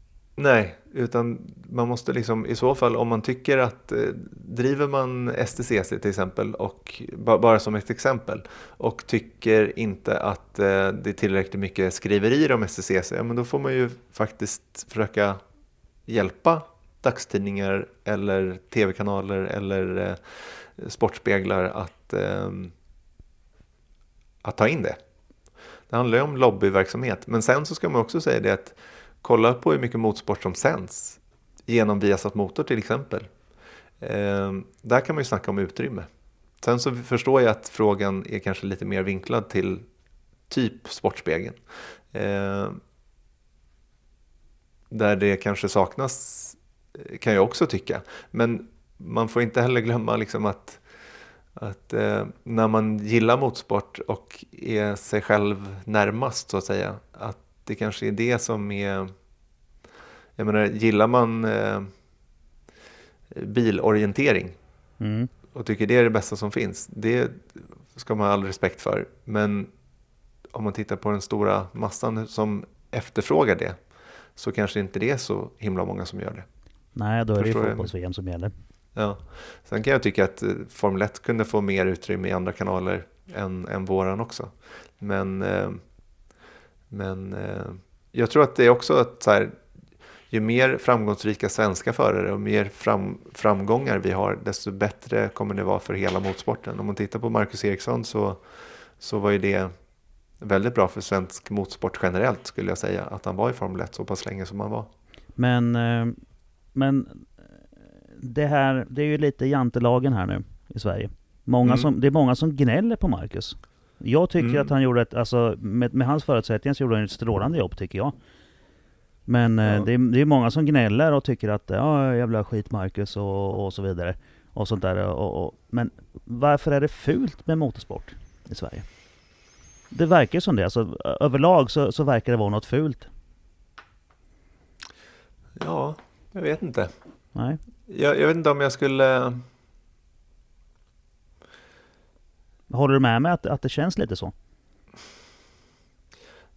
Speaker 2: nej, utan man måste liksom i så fall om man tycker att eh, driver man STCC till exempel och bara som ett exempel och tycker inte att eh, det är tillräckligt mycket skriverier om STCC, ja, men då får man ju faktiskt försöka hjälpa dagstidningar eller tv-kanaler eller eh, sportspeglar att, ehm, att ta in det. Det handlar ju om lobbyverksamhet. Men sen så ska man också säga det att kolla på hur mycket motorsport som sänds genom Viasat Motor till exempel. Eh, där kan man ju snacka om utrymme. Sen så förstår jag att frågan är kanske lite mer vinklad till typ Sportspegeln. Eh, där det kanske saknas kan jag också tycka. Men man får inte heller glömma liksom att, att eh, när man gillar motorsport och är sig själv närmast så att säga, att det kanske är det som är... Jag menar, gillar man eh, bilorientering
Speaker 1: Mm.
Speaker 2: och tycker det är det bästa som finns, det ska man ha all respekt för. Men om man tittar på den stora massan som efterfrågar det så kanske inte det är så himla många som gör det.
Speaker 1: Nej, då är det
Speaker 2: Förstår jag.
Speaker 1: fotbolls-VM som gäller.
Speaker 2: Ja. Sen kan jag tycka att eh, Formel 1 kunde få mer utrymme i andra kanaler än, än våran också. Men, eh, men eh, jag tror att det är också att så här, ju mer framgångsrika svenska förare och mer fram, framgångar vi har, desto bättre kommer det vara för hela motorsporten. Om man tittar på Marcus Eriksson så, så var ju det väldigt bra för svensk motorsport generellt skulle jag säga, att han var i Formel 1 så pass länge som han var.
Speaker 1: Men, eh, men eh, det här, det är ju lite jantelagen här nu i Sverige. Många
Speaker 2: Mm.
Speaker 1: som, det är många som gnäller på Marcus. Jag tycker
Speaker 2: Mm.
Speaker 1: att han gjorde ett, alltså med, med hans förutsättningar så gjorde han ett strålande jobb tycker jag. Men eh,
Speaker 2: Ja.
Speaker 1: det, är, det är många som gnäller och tycker att ja jävla skit Marcus och, och så vidare. Och sånt där. Och, och, men varför är det fult med motorsport i Sverige? Det verkar som det. Alltså, överlag så, så verkar det vara något fult.
Speaker 2: Ja, jag vet inte.
Speaker 1: Nej.
Speaker 2: Jag, jag vet inte om jag skulle...
Speaker 1: Håller du med mig att, att det känns lite så?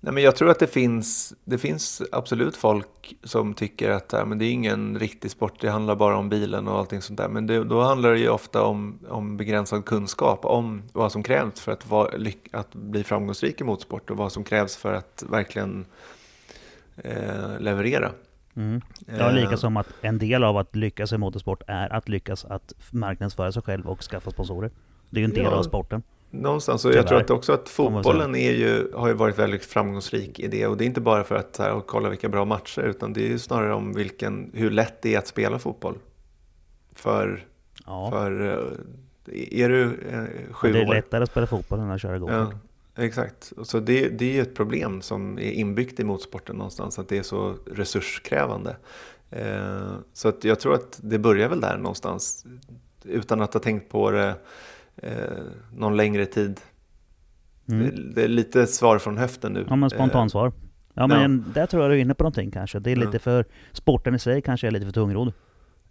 Speaker 2: Nej, men jag tror att det finns, det finns absolut folk som tycker att ja, men det är ingen riktig sport, det handlar bara om bilen och allting sånt där. Men det, då handlar det ju ofta om, om begränsad kunskap om vad som krävs för att, vara, att bli framgångsrik i motorsport och vad som krävs för att verkligen eh, leverera.
Speaker 1: Mm. Ja, lika eh. som att en del av att lyckas i motorsport är att lyckas att marknadsföra sig själv och skaffa sponsorer. Det är ju en del ja. av sporten.
Speaker 2: Någonstans, och jag tror att också att fotbollen är ju, har ju varit väldigt framgångsrik i det. Och det är inte bara för att här, kolla vilka bra matcher, utan det är ju snarare om vilken, hur lätt det är att spela fotboll. För, ja. för eh, är du eh, sju år...
Speaker 1: Det är lättare att spela fotboll än att köra gokart.
Speaker 2: Ja, exakt. Så det, det är ju ett problem som är inbyggt i motorsporten någonstans, att det är så resurskrävande. Eh, så att jag tror att det börjar väl där någonstans, utan att ha tänkt på det eh, någon längre tid. Mm. Det, det, är lite svar från höften nu.
Speaker 1: Ja, men spontansvar. Eh, ja, men ja. där tror jag du är inne på någonting kanske. Det är lite ja. för, sporten i sig kanske är lite för tungrodd.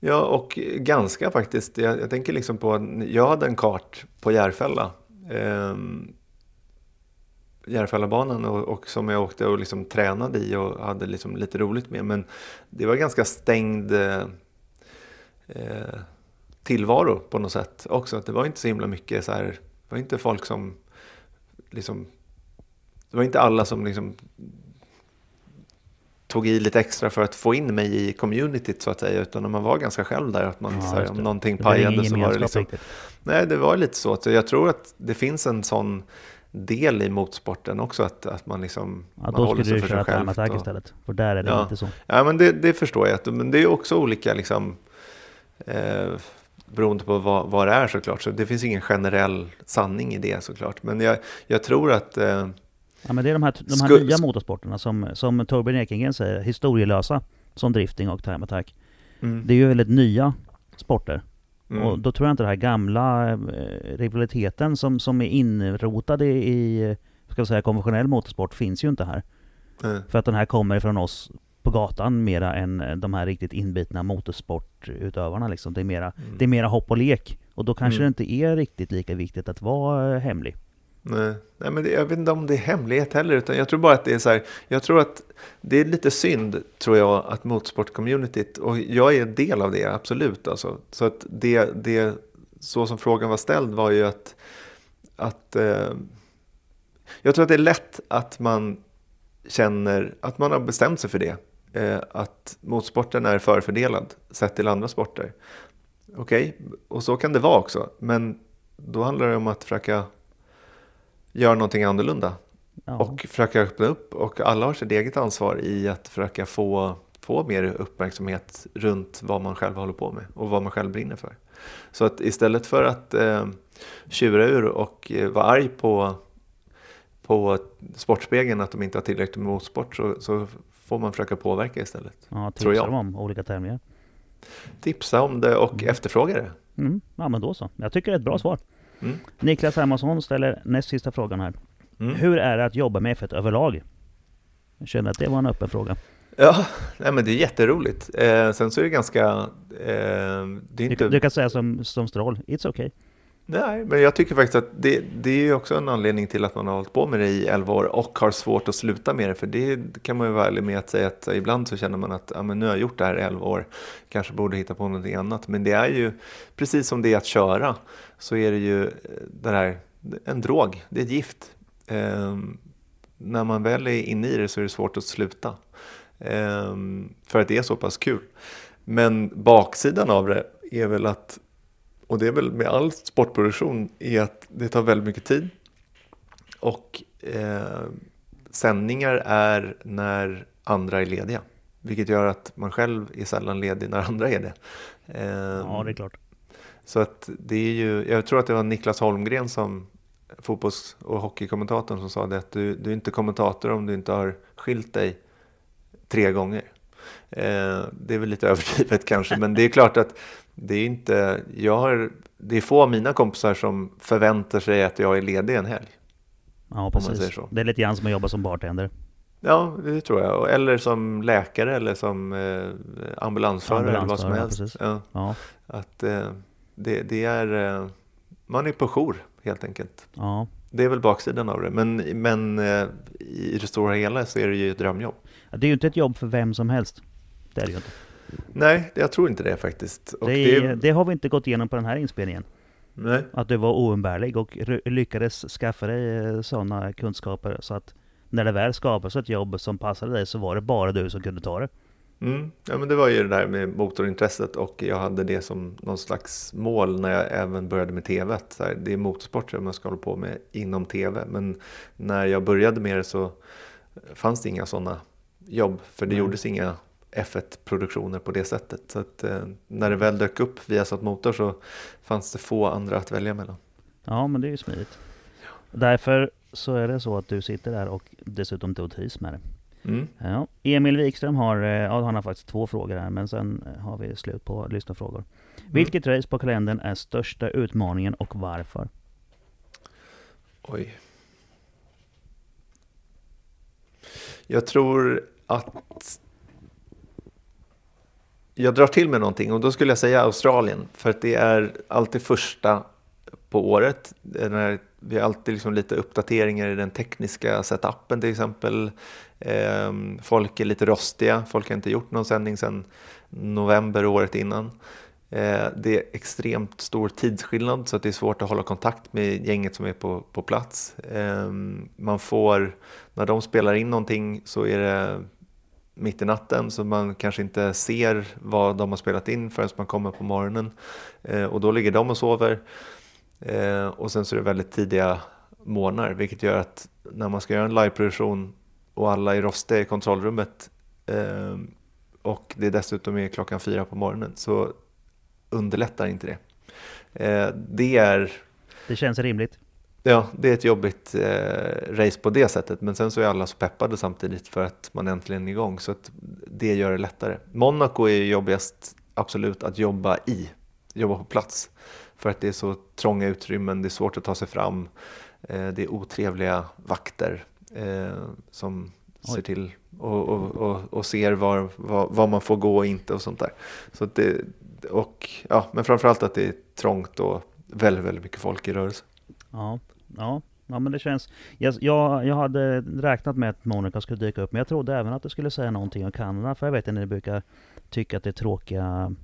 Speaker 2: Ja, och ganska faktiskt. Jag, jag tänker liksom på, jag hade en kart på Järfälla. Eh, Järfällabanan och, och som jag åkte och liksom tränade i och hade liksom lite roligt med. Men det var ganska stängd eh, eh tillvaro på något sätt också. Att det var inte så himla mycket så här, det var inte folk som liksom, det var inte alla som liksom tog i lite extra för att få in mig i communityt så att säga, utan man var ganska själv där. Att man, ja, så här, om någonting pajade så var det liksom... Riktigt. Nej, det var lite så. Att jag tror att det finns en sån del i motorsporten också, att, att man liksom
Speaker 1: ja, man Då skulle du köra time attack och... istället, för där är det
Speaker 2: ja.
Speaker 1: inte så.
Speaker 2: Ja, men det, det förstår jag. Men det är också olika liksom, eh, beroende på vad, vad det är såklart. Så det finns ingen generell sanning i det såklart. Men jag, jag tror att... Eh,
Speaker 1: ja, men det är de här, de här nya motorsporterna som, som Torbjörn Ekengren säger, historielösa. Som drifting och time attack. Mm. Det är ju väldigt nya sporter. Mm. Och då tror jag inte den här gamla eh, rivaliteten som, som är inrotad i, ska säga, konventionell motorsport finns ju inte här. Mm. För att den här kommer från oss på gatan mera än eh, de här riktigt inbitna motorsportutövarna. Liksom. Det, är mera, mm. det är mera hopp och lek. Och då kanske mm. det inte är riktigt lika viktigt att vara eh, hemlig.
Speaker 2: Nej, Nej men det, jag vet inte om det är hemlighet heller. Utan jag tror bara att det är så här. Jag tror att det är lite synd, tror jag, att motorsportcommunityt, och jag är en del av det, absolut. Alltså. Så att det, det, så som frågan var ställd var ju att, att eh, jag tror att det är lätt att man känner att man har bestämt sig för det att motorsporten är förfördelad sett till andra sporter. Okej, okay, och så kan det vara också. Men då handlar det om att försöka göra någonting annorlunda. Ja. Och försöka öppna upp. Och alla har sitt eget ansvar i att försöka få, få mer uppmärksamhet runt vad man själv håller på med och vad man själv brinner för. Så att istället för att eh, tjura ur och eh, vara arg på på Sportspegeln att de inte har tillräckligt med motorsport så, så får man försöka påverka istället.
Speaker 1: Ja, tipsa dem om olika tävlingar.
Speaker 2: Tipsa om det och mm. efterfråga det.
Speaker 1: Mm. Ja men då så. Jag tycker det är ett bra svar. Mm. Niklas Hermansson ställer näst sista frågan här. Mm. Hur är det att jobba med F1 överlag? Jag känner att det var en öppen fråga.
Speaker 2: Ja, nej, men det är jätteroligt. Eh, sen så är det ganska... Eh, det
Speaker 1: är inte... du, du, kan säga som, som Stroll, it's okay.
Speaker 2: Nej, men jag tycker faktiskt att det, det är också en anledning till att man har hållit på med det i 11 år och har svårt att sluta med det. För det kan man ju vara ärlig med att säga att ibland så känner man att ja, men nu har jag gjort det här i 11 år, kanske borde hitta på någonting annat. Men det är ju, precis som det är att köra, så är det ju eh, det här, en drog, det är ett gift. Ehm, när man väl är inne i det så är det svårt att sluta. Ehm, för att det är så pass kul. Men baksidan av det är väl att och det är väl med all sportproduktion är att det tar väldigt mycket tid. Och eh, sändningar är när andra är lediga. Vilket gör att man själv är sällan ledig när andra är det.
Speaker 1: Eh, ja, det är klart.
Speaker 2: Så att det är ju, jag tror att det var Niklas Holmgren som fotbolls och hockeykommentatorn som sa det att du, du är inte kommentator om du inte har skilt dig tre gånger. Eh, det är väl lite överdrivet kanske, men det är klart att det är inte, jag har, det är få av mina kompisar som förväntar sig att jag är ledig en helg.
Speaker 1: Ja, precis. Det är lite grann som att jobba som bartender.
Speaker 2: Ja, det tror jag. Eller som läkare eller som eh, ambulansförare eller vad som helst. Ja, ja. Att, eh, det, det, är, eh, man är på jour helt enkelt.
Speaker 1: Ja,
Speaker 2: det är väl baksidan av det. Men, men eh, i det stora hela så är det ju ett drömjobb.
Speaker 1: Det är ju inte ett jobb för vem som helst. Det är det ju inte.
Speaker 2: Nej, jag tror inte det faktiskt.
Speaker 1: Det, är, det har vi inte gått igenom på den här inspelningen.
Speaker 2: nej,
Speaker 1: Att du var oumbärlig och lyckades skaffa dig sådana kunskaper så att när det väl skapades ett jobb som passade dig så var det bara du som kunde ta det.
Speaker 2: Mm. Ja, men det var ju det där med motorintresset och jag hade det som någon slags mål när jag även började med TV. här, det är motorsport som jag ska hålla på med inom TV. Men när jag började med det så fanns det inga sådana jobb. För det
Speaker 1: Nej.
Speaker 2: gjordes inga F1-produktioner på det sättet. Så att, eh, när det väl dök upp via Satt Motor så fanns det få andra att välja mellan.
Speaker 1: Ja, men det är ju smidigt. Därför så är det så att du sitter där och dessutom du trivs med det.
Speaker 2: Mm.
Speaker 1: Ja. Emil Wikström har, eh, ja, han har faktiskt två frågor här, men sen eh, har vi slut på lyssnarfrågor. Vilket race på kalendern är största utmaningen och varför?
Speaker 2: Oj. Jag tror att jag drar till med någonting och då skulle jag säga Australien. För att det är alltid första på året. Det är När vi har alltid liksom lite uppdateringar i den tekniska setupen till exempel. Ehm, Folk är lite rostiga. Folk har inte gjort någon sändning sedan november året innan. Eh, det är extremt stor tidsskillnad så att det är svårt att hålla kontakt med gänget som är på, på plats. Ehm, Man får, när de spelar in någonting så är det mitt i natten så man kanske inte ser vad de har spelat in förrän man kommer på morgonen. Eh, Och då ligger de och sover. Eh, Och sen så är det väldigt tidiga morgnar vilket gör att när man ska göra en liveproduktion och alla är rostiga i kontrollrummet eh, och det dessutom är klockan fyra på morgonen så underlättar inte det. Eh, Det är,
Speaker 1: Det känns rimligt
Speaker 2: ja, det är ett jobbigt eh, race på det sättet men sen så är alla så peppade samtidigt för att man äntligen är igång så att det gör det lättare. Monaco är jobbigast absolut att jobba i, jobba på plats för att det är så trånga utrymmen, det är svårt att ta sig fram, eh, det är otrevliga vakter eh, som
Speaker 1: Oj.
Speaker 2: ser till och, och, och, och ser var, var, var man får gå och inte och sånt där. Så det, och, ja, men framförallt att det är trångt och väldigt, väldigt mycket folk i rörelse.
Speaker 1: Ja, ja, ja men det känns... Jag, jag, jag hade räknat med att Monaco skulle dyka upp, men jag trodde även att du skulle säga någonting om Kanada, för jag vet att ni brukar tycka att det är tråkiga...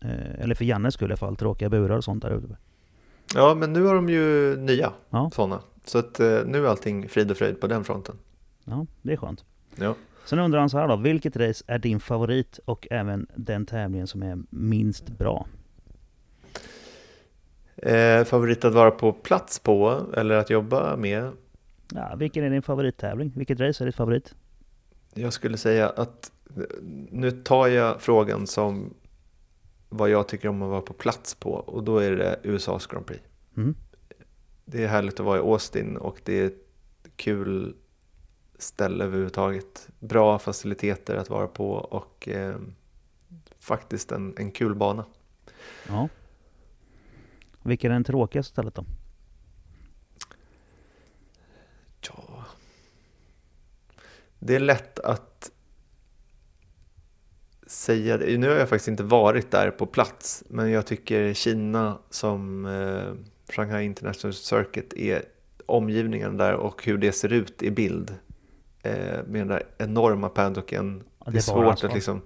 Speaker 1: Eh, eller för Jannes skull i alla fall, tråkiga burar och sånt där ute.
Speaker 2: Ja, men nu har de ju nya
Speaker 1: Ja.
Speaker 2: sådana. Så att eh, nu är allting frid och fröjd på den fronten.
Speaker 1: Ja, det är skönt.
Speaker 2: Ja.
Speaker 1: Sen undrar han så här då, vilket race är din favorit och även den tävlingen som är minst bra?
Speaker 2: Eh, favorit att vara på plats på eller att jobba med?
Speaker 1: Ja, vilken är din favorittävling? Vilket race är ditt favorit?
Speaker 2: Jag skulle säga att nu tar jag frågan som vad jag tycker om att vara på plats på och då är det USAs Grand Prix.
Speaker 1: Mm.
Speaker 2: Det är härligt att vara i Austin och det är ett kul ställe överhuvudtaget. Bra faciliteter att vara på och eh, faktiskt en, en kul bana.
Speaker 1: Ja. Vilket är den tråkigaste stället då?
Speaker 2: Ja. Det är lätt att säga det. Nu har jag faktiskt inte varit där på plats, men jag tycker Kina som eh, Shanghai International Circuit är omgivningen där och hur det ser ut i bild. Eh, med den där enorma paddocken.
Speaker 1: Ja,
Speaker 2: det är
Speaker 1: det är
Speaker 2: svårt att liksom...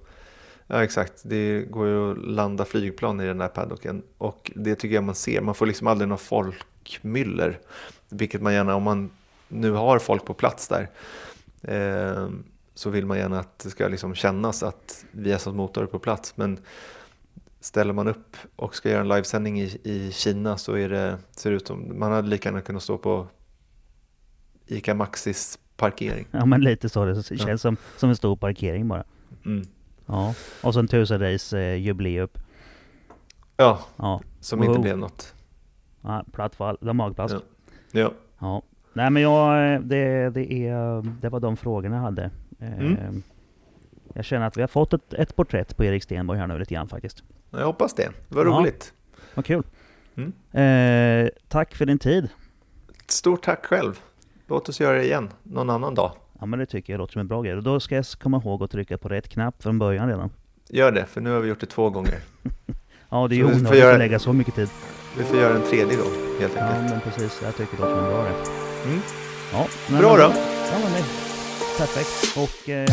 Speaker 2: Ja exakt, det går ju att landa flygplan i den där paddocken. Och det tycker jag man ser, man får liksom aldrig någon folkmyller. Vilket man gärna, om man nu har folk på plats där, eh, så vill man gärna att det ska liksom kännas att Viasat Motor är på plats. Men ställer man upp och ska göra en livesändning i, i Kina så är det, ser det ut som, man hade lika gärna kunnat stå på ICA Maxis parkering.
Speaker 1: Ja men lite så, det känns
Speaker 2: Ja.
Speaker 1: som, som en stor parkering bara.
Speaker 2: Mm.
Speaker 1: Ja. Och så en tusen race eh, jubileum.
Speaker 2: Ja,
Speaker 1: Ja.
Speaker 2: som inte blev något.
Speaker 1: ja platt fall, det var magplask.
Speaker 2: Ja.
Speaker 1: Ja.
Speaker 2: Ja.
Speaker 1: Nej men jag, eh, det, det, är, det var de frågorna jag hade. Eh,
Speaker 2: Mm.
Speaker 1: Jag känner att vi har fått ett, ett porträtt på Erik Stenborg här nu lite grann faktiskt.
Speaker 2: Jag hoppas det. Det var
Speaker 1: Ja.
Speaker 2: roligt.
Speaker 1: Vad kul.
Speaker 2: Mm.
Speaker 1: Eh, tack för din tid.
Speaker 2: Stort tack själv. Låt oss göra det igen någon annan dag.
Speaker 1: Ja men det tycker jag låter som en bra grej. Och då ska jag komma ihåg att trycka på rätt knapp från början redan.
Speaker 2: Gör det, för nu har vi gjort det två gånger.
Speaker 1: Ja det är ju onödigt
Speaker 2: göra-
Speaker 1: att lägga så mycket tid.
Speaker 2: Vi får göra en tredje gång. helt
Speaker 1: Ja,
Speaker 2: enkelt.
Speaker 1: men precis. Jag tycker det låter som en bra det.
Speaker 2: Mm.
Speaker 1: Ja, men,
Speaker 2: Bra då.
Speaker 1: Ja, men det perfekt. Och eh,